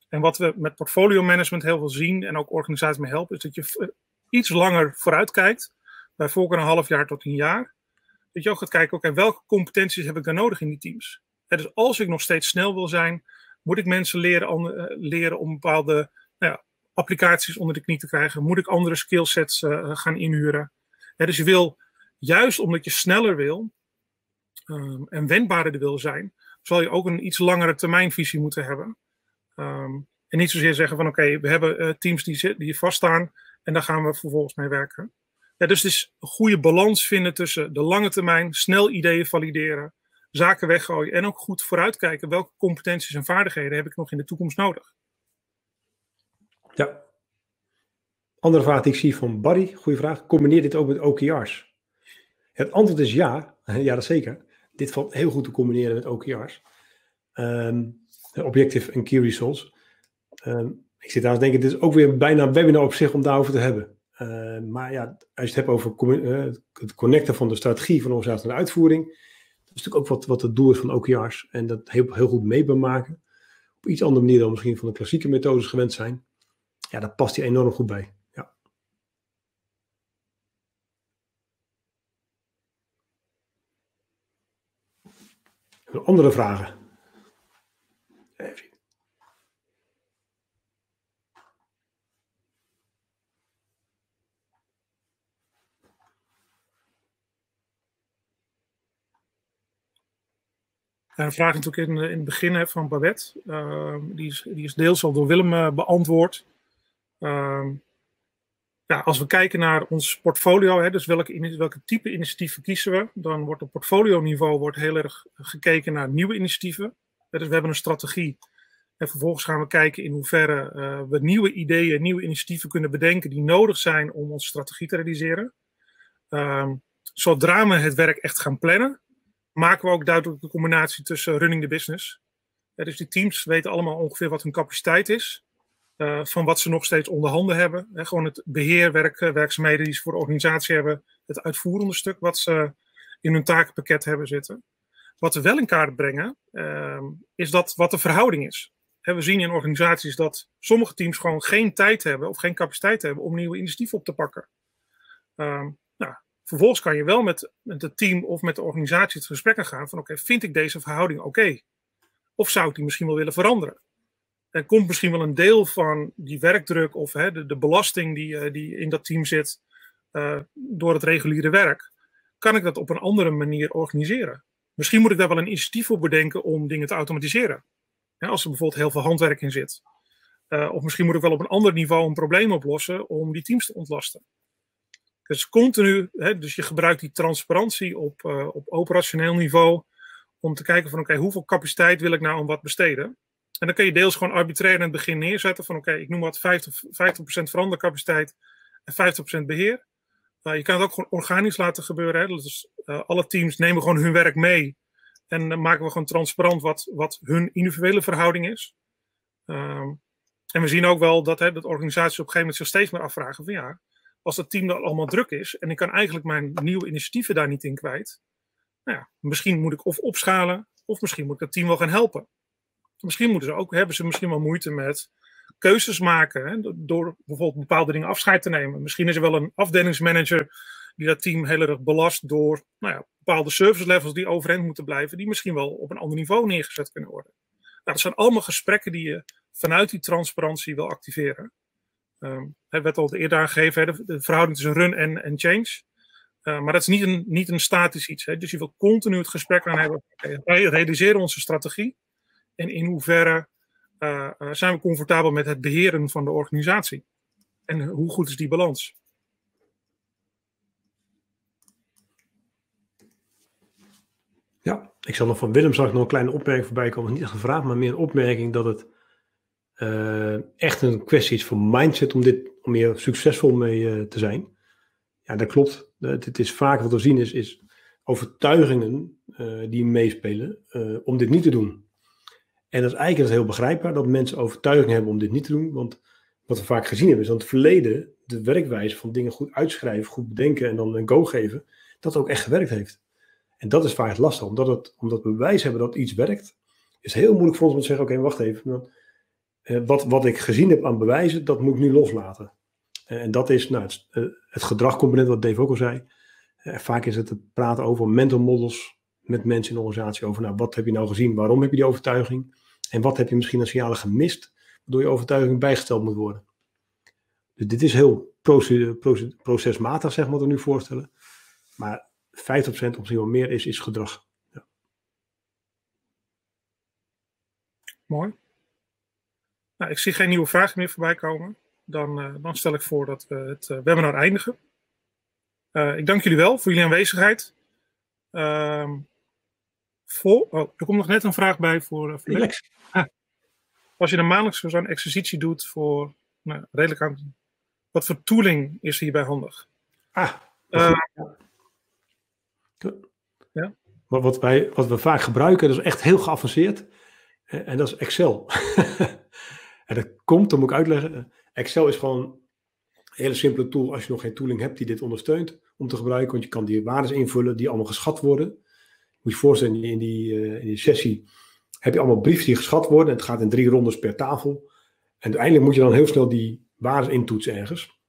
En wat we met portfolio management heel veel zien en ook organisaties mee helpen, is dat je iets langer vooruit kijkt, bij voorkeur een half jaar tot een jaar dat je ook gaat kijken, oké, welke competenties heb ik dan nodig in die teams? dus als ik nog steeds snel wil zijn, moet ik mensen leren, uh, leren om bepaalde nou ja, applicaties onder de knie te krijgen? Moet ik andere skillsets uh, gaan inhuren? dus je wil, juist omdat je sneller wil um, en wendbaarder wil zijn, zal je ook een iets langere termijnvisie moeten hebben. Um, en niet zozeer zeggen van oké, we hebben uh, teams die, die vaststaan en daar gaan we vervolgens mee werken. Ja, dus het is een goede balans vinden tussen de lange termijn, snel ideeën valideren, zaken weggooien en ook goed vooruitkijken welke competenties en vaardigheden heb ik nog in de toekomst nodig. Ja. Andere vraag die ik zie van Barry, goede vraag. Combineer dit ook met OKR's? Het antwoord is ja. Ja, dat zeker. Dit valt heel goed te combineren met OKR's. Um, objective en key results. Um, ik zit daar te denken, dit is ook weer bijna een webinar op zich om daarover te hebben. Uh, maar ja, als je het hebt over uh, het connecten van de strategie van de naar de uitvoering, dat is natuurlijk ook wat, wat het doel is van OKR's. En dat heel, heel goed mee maken. Op iets andere manier dan misschien van de klassieke methodes gewend zijn. Ja, daar past hij enorm goed bij. Ja. Andere vragen? Een vraag natuurlijk in, in het begin van Babette. Uh, die, is, die is deels al door Willem uh, beantwoord. Uh, ja, als we kijken naar ons portfolio, hè, dus welke, welke type initiatieven kiezen we, dan wordt op portfolio-niveau wordt heel erg gekeken naar nieuwe initiatieven. Dus we hebben een strategie. En vervolgens gaan we kijken in hoeverre uh, we nieuwe ideeën, nieuwe initiatieven kunnen bedenken die nodig zijn om onze strategie te realiseren. Ehm, zodra we het werk echt gaan plannen, maken we ook duidelijk de combinatie tussen running the business. dus die teams weten allemaal ongeveer wat hun capaciteit is. Uh, van wat ze nog steeds onder handen hebben. Hè, gewoon het beheerwerk, werkzaamheden die ze voor de organisatie hebben. Het uitvoerende stuk wat ze in hun takenpakket hebben zitten. Wat we wel in kaart brengen, uh, is dat wat de verhouding is. Hè, we zien in organisaties dat sommige teams gewoon geen tijd hebben of geen capaciteit hebben om nieuwe initiatieven op te pakken. Uh, Vervolgens kan je wel met, met het team of met de organisatie het gesprek gaan van oké, vind ik deze verhouding oké? Of zou ik die misschien wel willen veranderen? En komt misschien wel een deel van die werkdruk of hè, de, de belasting die, uh, die in dat team zit uh, door het reguliere werk, kan ik dat op een andere manier organiseren? Misschien moet ik daar wel een initiatief voor bedenken om dingen te automatiseren. als er bijvoorbeeld heel veel handwerk in zit. Uh, of misschien moet ik wel op een ander niveau een probleem oplossen om die teams te ontlasten. Dus continu, hè, dus je gebruikt die transparantie op, uh, op operationeel niveau om te kijken van oké, hoeveel capaciteit wil ik nou om wat besteden? En dan kun je deels gewoon arbitrair in het begin neerzetten van oké, ik noem wat 50%, 50 verandercapaciteit en 50% beheer. Je kan het ook gewoon organisch laten gebeuren. Hè? Dus alle teams nemen gewoon hun werk mee en dan maken we gewoon transparant wat, wat hun individuele verhouding is. Um, en we zien ook wel dat, hè, dat organisaties op een gegeven moment zich steeds meer afvragen van ja, als het team dan allemaal druk is en ik kan eigenlijk mijn nieuwe initiatieven daar niet in kwijt, nou ja, misschien moet ik of opschalen, of misschien moet ik het team wel gaan helpen. Misschien moeten ze ook, hebben ze misschien wel moeite met keuzes maken, hè, door bijvoorbeeld bepaalde dingen afscheid te nemen. Misschien is er wel een afdelingsmanager die dat team heel erg belast door nou ja, bepaalde service levels die overeind moeten blijven, die misschien wel op een ander niveau neergezet kunnen worden. Nou, dat zijn allemaal gesprekken die je vanuit die transparantie wil activeren. Um, het werd al eerder aangegeven, de, de verhouding tussen run en, change. Uh, maar dat is niet een, niet een statisch iets. Hè. Dus je wil continu het gesprek aan hebben. Wij realiseren onze strategie. En in hoeverre uh, uh, zijn we comfortabel met het beheren van de organisatie? En hoe goed is die balans? Ja, ik zal nog van Willem straks nog een kleine opmerking voorbij komen. Niet gevraagd, maar meer een opmerking dat het echt een kwestie is van mindset om, dit, om hier succesvol mee uh, te zijn. Ja, dat klopt. Het is vaak wat we zien is, overtuigingen die meespelen om dit niet te doen. En dat is eigenlijk heel begrijpbaar dat mensen overtuiging hebben om dit niet te doen. Want wat we vaak gezien hebben is dat het verleden de werkwijze van dingen goed uitschrijven, goed bedenken en dan een go geven, dat ook echt gewerkt heeft. En dat is vaak het lastig, omdat, het, omdat we bewijs hebben dat iets werkt, is heel moeilijk voor ons om te zeggen, oké, wacht even, eh, wat, wat ik gezien heb aan bewijzen, dat moet ik nu loslaten. Eh, en dat is nou, het, eh, gedragcomponent, wat Dave ook al zei. vaak is het het praten over mental models met mensen in de organisatie. Over nou, wat heb je nou gezien, waarom heb je die overtuiging? En wat heb je misschien als signalen gemist, waardoor je overtuiging bijgesteld moet worden. Dus dit is heel procesmatig, zeg maar, wat we nu voorstellen. Maar 50% of misschien wel meer is, is gedrag. Mooi. Nou, ik zie geen nieuwe vragen meer voorbij komen. Dan, uh, dan stel ik voor dat we het uh, webinar eindigen. Uh, ik dank jullie wel voor jullie aanwezigheid. Ehm, voor, oh, er komt nog net een vraag bij voor, voor ah. Als je een maandelijks zo'n exercitie doet voor nou, redelijk aan Wat voor tooling is hierbij handig? Ah, Eh, ja. Wat, wat, wij, wat we vaak gebruiken, dat is echt heel geavanceerd. Eh, En dat is Excel. en dat komt, dat moet ik uitleggen. Excel is gewoon een hele simpele tool als je nog geen tooling hebt die dit ondersteunt om te gebruiken. Want je kan die waarden invullen die allemaal geschat worden. Moet je voorstellen, in die, eh, in die sessie heb je allemaal briefs die geschat worden. Het gaat in drie rondes per tafel. En uiteindelijk moet je dan heel snel die waarden intoetsen ergens.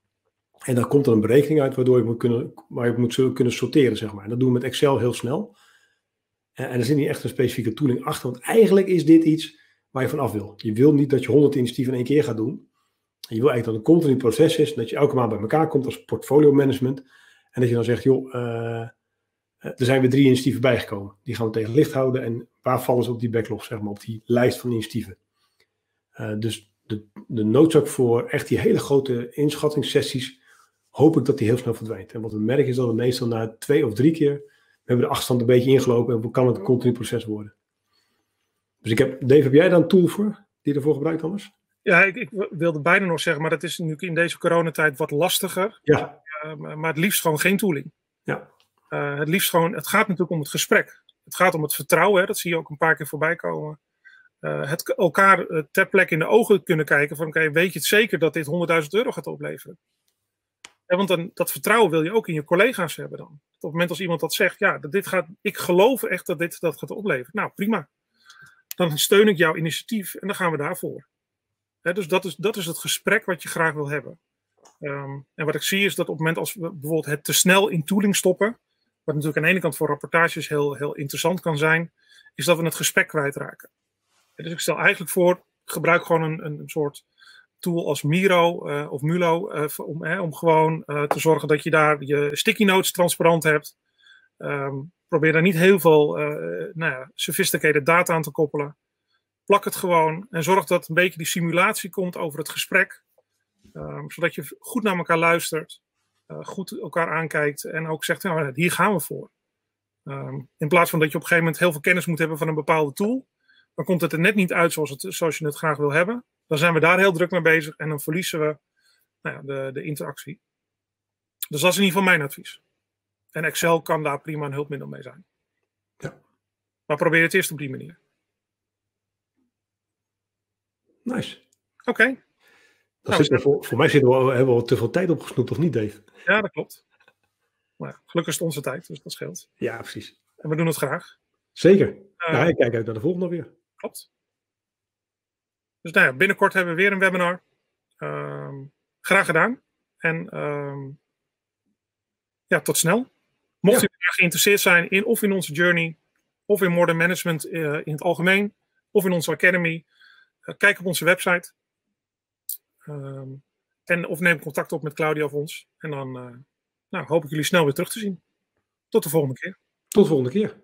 En dan komt er een berekening uit waardoor je moet kunnen, waar je moet kunnen sorteren, zeg maar. En dat doen we met Excel heel snel. En er zit niet echt een specifieke tooling achter, want eigenlijk is dit iets waar je van af wil. Je wil niet dat je 100 initiatieven in één keer gaat doen. En je wil eigenlijk dat het een continu proces is, dat je elke maand bij elkaar komt als portfolio management. En dat je dan zegt, joh, eh, eh, er zijn weer drie initiatieven bijgekomen. Die gaan we tegen licht houden. En waar vallen ze op die backlog, zeg maar, op die lijst van initiatieven. Eh, dus de, de noodzaak voor echt die hele grote inschattingssessies, hoop ik dat die heel snel verdwijnt. En wat we merken is dat we meestal na twee of drie keer, we hebben de achterstand een beetje ingelopen en kan het een continu proces worden. Dus ik heb, Dave, heb jij daar een tool voor, die je ervoor gebruikt anders? ja, ik, ik wilde bijna nog zeggen, maar dat is nu in deze coronatijd wat lastiger. Ja, Eh, maar het liefst gewoon geen tooling. ja, Eh, het liefst gewoon, het gaat natuurlijk om het gesprek. Het gaat om het vertrouwen, hè, dat zie je ook een paar keer voorbij komen. Eh, het elkaar ter plekke in de ogen kunnen kijken van, oké, weet je het zeker dat dit 100.000 euro gaat opleveren? Ja, want dan, dat vertrouwen wil je ook in je collega's hebben dan. Op het moment als iemand dat zegt, ja, dat dit gaat, ik geloof echt dat dit dat gaat opleveren. Nou, prima. Dan steun ik jouw initiatief en dan gaan we daarvoor. Dus dat is, dat is het gesprek wat je graag wil hebben. Ehm, en wat ik zie is dat op het moment als we bijvoorbeeld het te snel in tooling stoppen, wat natuurlijk aan de ene kant voor rapportages heel, heel interessant kan zijn, is dat we het gesprek kwijtraken. En dus ik stel eigenlijk voor, gebruik gewoon een, een soort tool als Miro eh, of Mulo, eh, om, om gewoon eh, te zorgen dat je daar je sticky notes transparant hebt. Ehm, probeer daar niet heel veel eh, nou sophisticated data aan te koppelen. Plak het gewoon en zorg dat een beetje die simulatie komt over het gesprek. Ehm, zodat je goed naar elkaar luistert, eh, goed elkaar aankijkt en ook zegt, nou, hier gaan we voor. Ehm, in plaats van dat je op een gegeven moment heel veel kennis moet hebben van een bepaalde tool, dan komt het er net niet uit zoals, het, zoals je het graag wil hebben. Dan zijn we daar heel druk mee bezig en dan verliezen we nou ja, de, de interactie. Dus dat is in ieder geval mijn advies. En Excel kan daar prima een hulpmiddel mee zijn. Ja. Maar probeer het eerst op die manier. nice. Oké, Dan Nou, zitten we voor, voor mij zitten we, al- hebben we al te veel tijd opgesnoept, of niet, Dave? ja, dat klopt. Maar ja, gelukkig is het onze tijd, dus dat scheelt. Ja, precies. En we doen het graag. Zeker. Eh, ja, ik kijk uit naar de volgende weer. Klopt. Dus nou ja, binnenkort hebben we weer een webinar. Ehm, graag gedaan. En ehm, ja, tot snel. Mocht Ja. u geïnteresseerd zijn in of in onze journey, of in modern management eh, in het algemeen, of in onze academy, eh, kijk op onze website. Ehm, en of neem contact op met Claudia of ons. En dan eh, nou, hoop ik jullie snel weer terug te zien. Tot de volgende keer. Tot de volgende keer.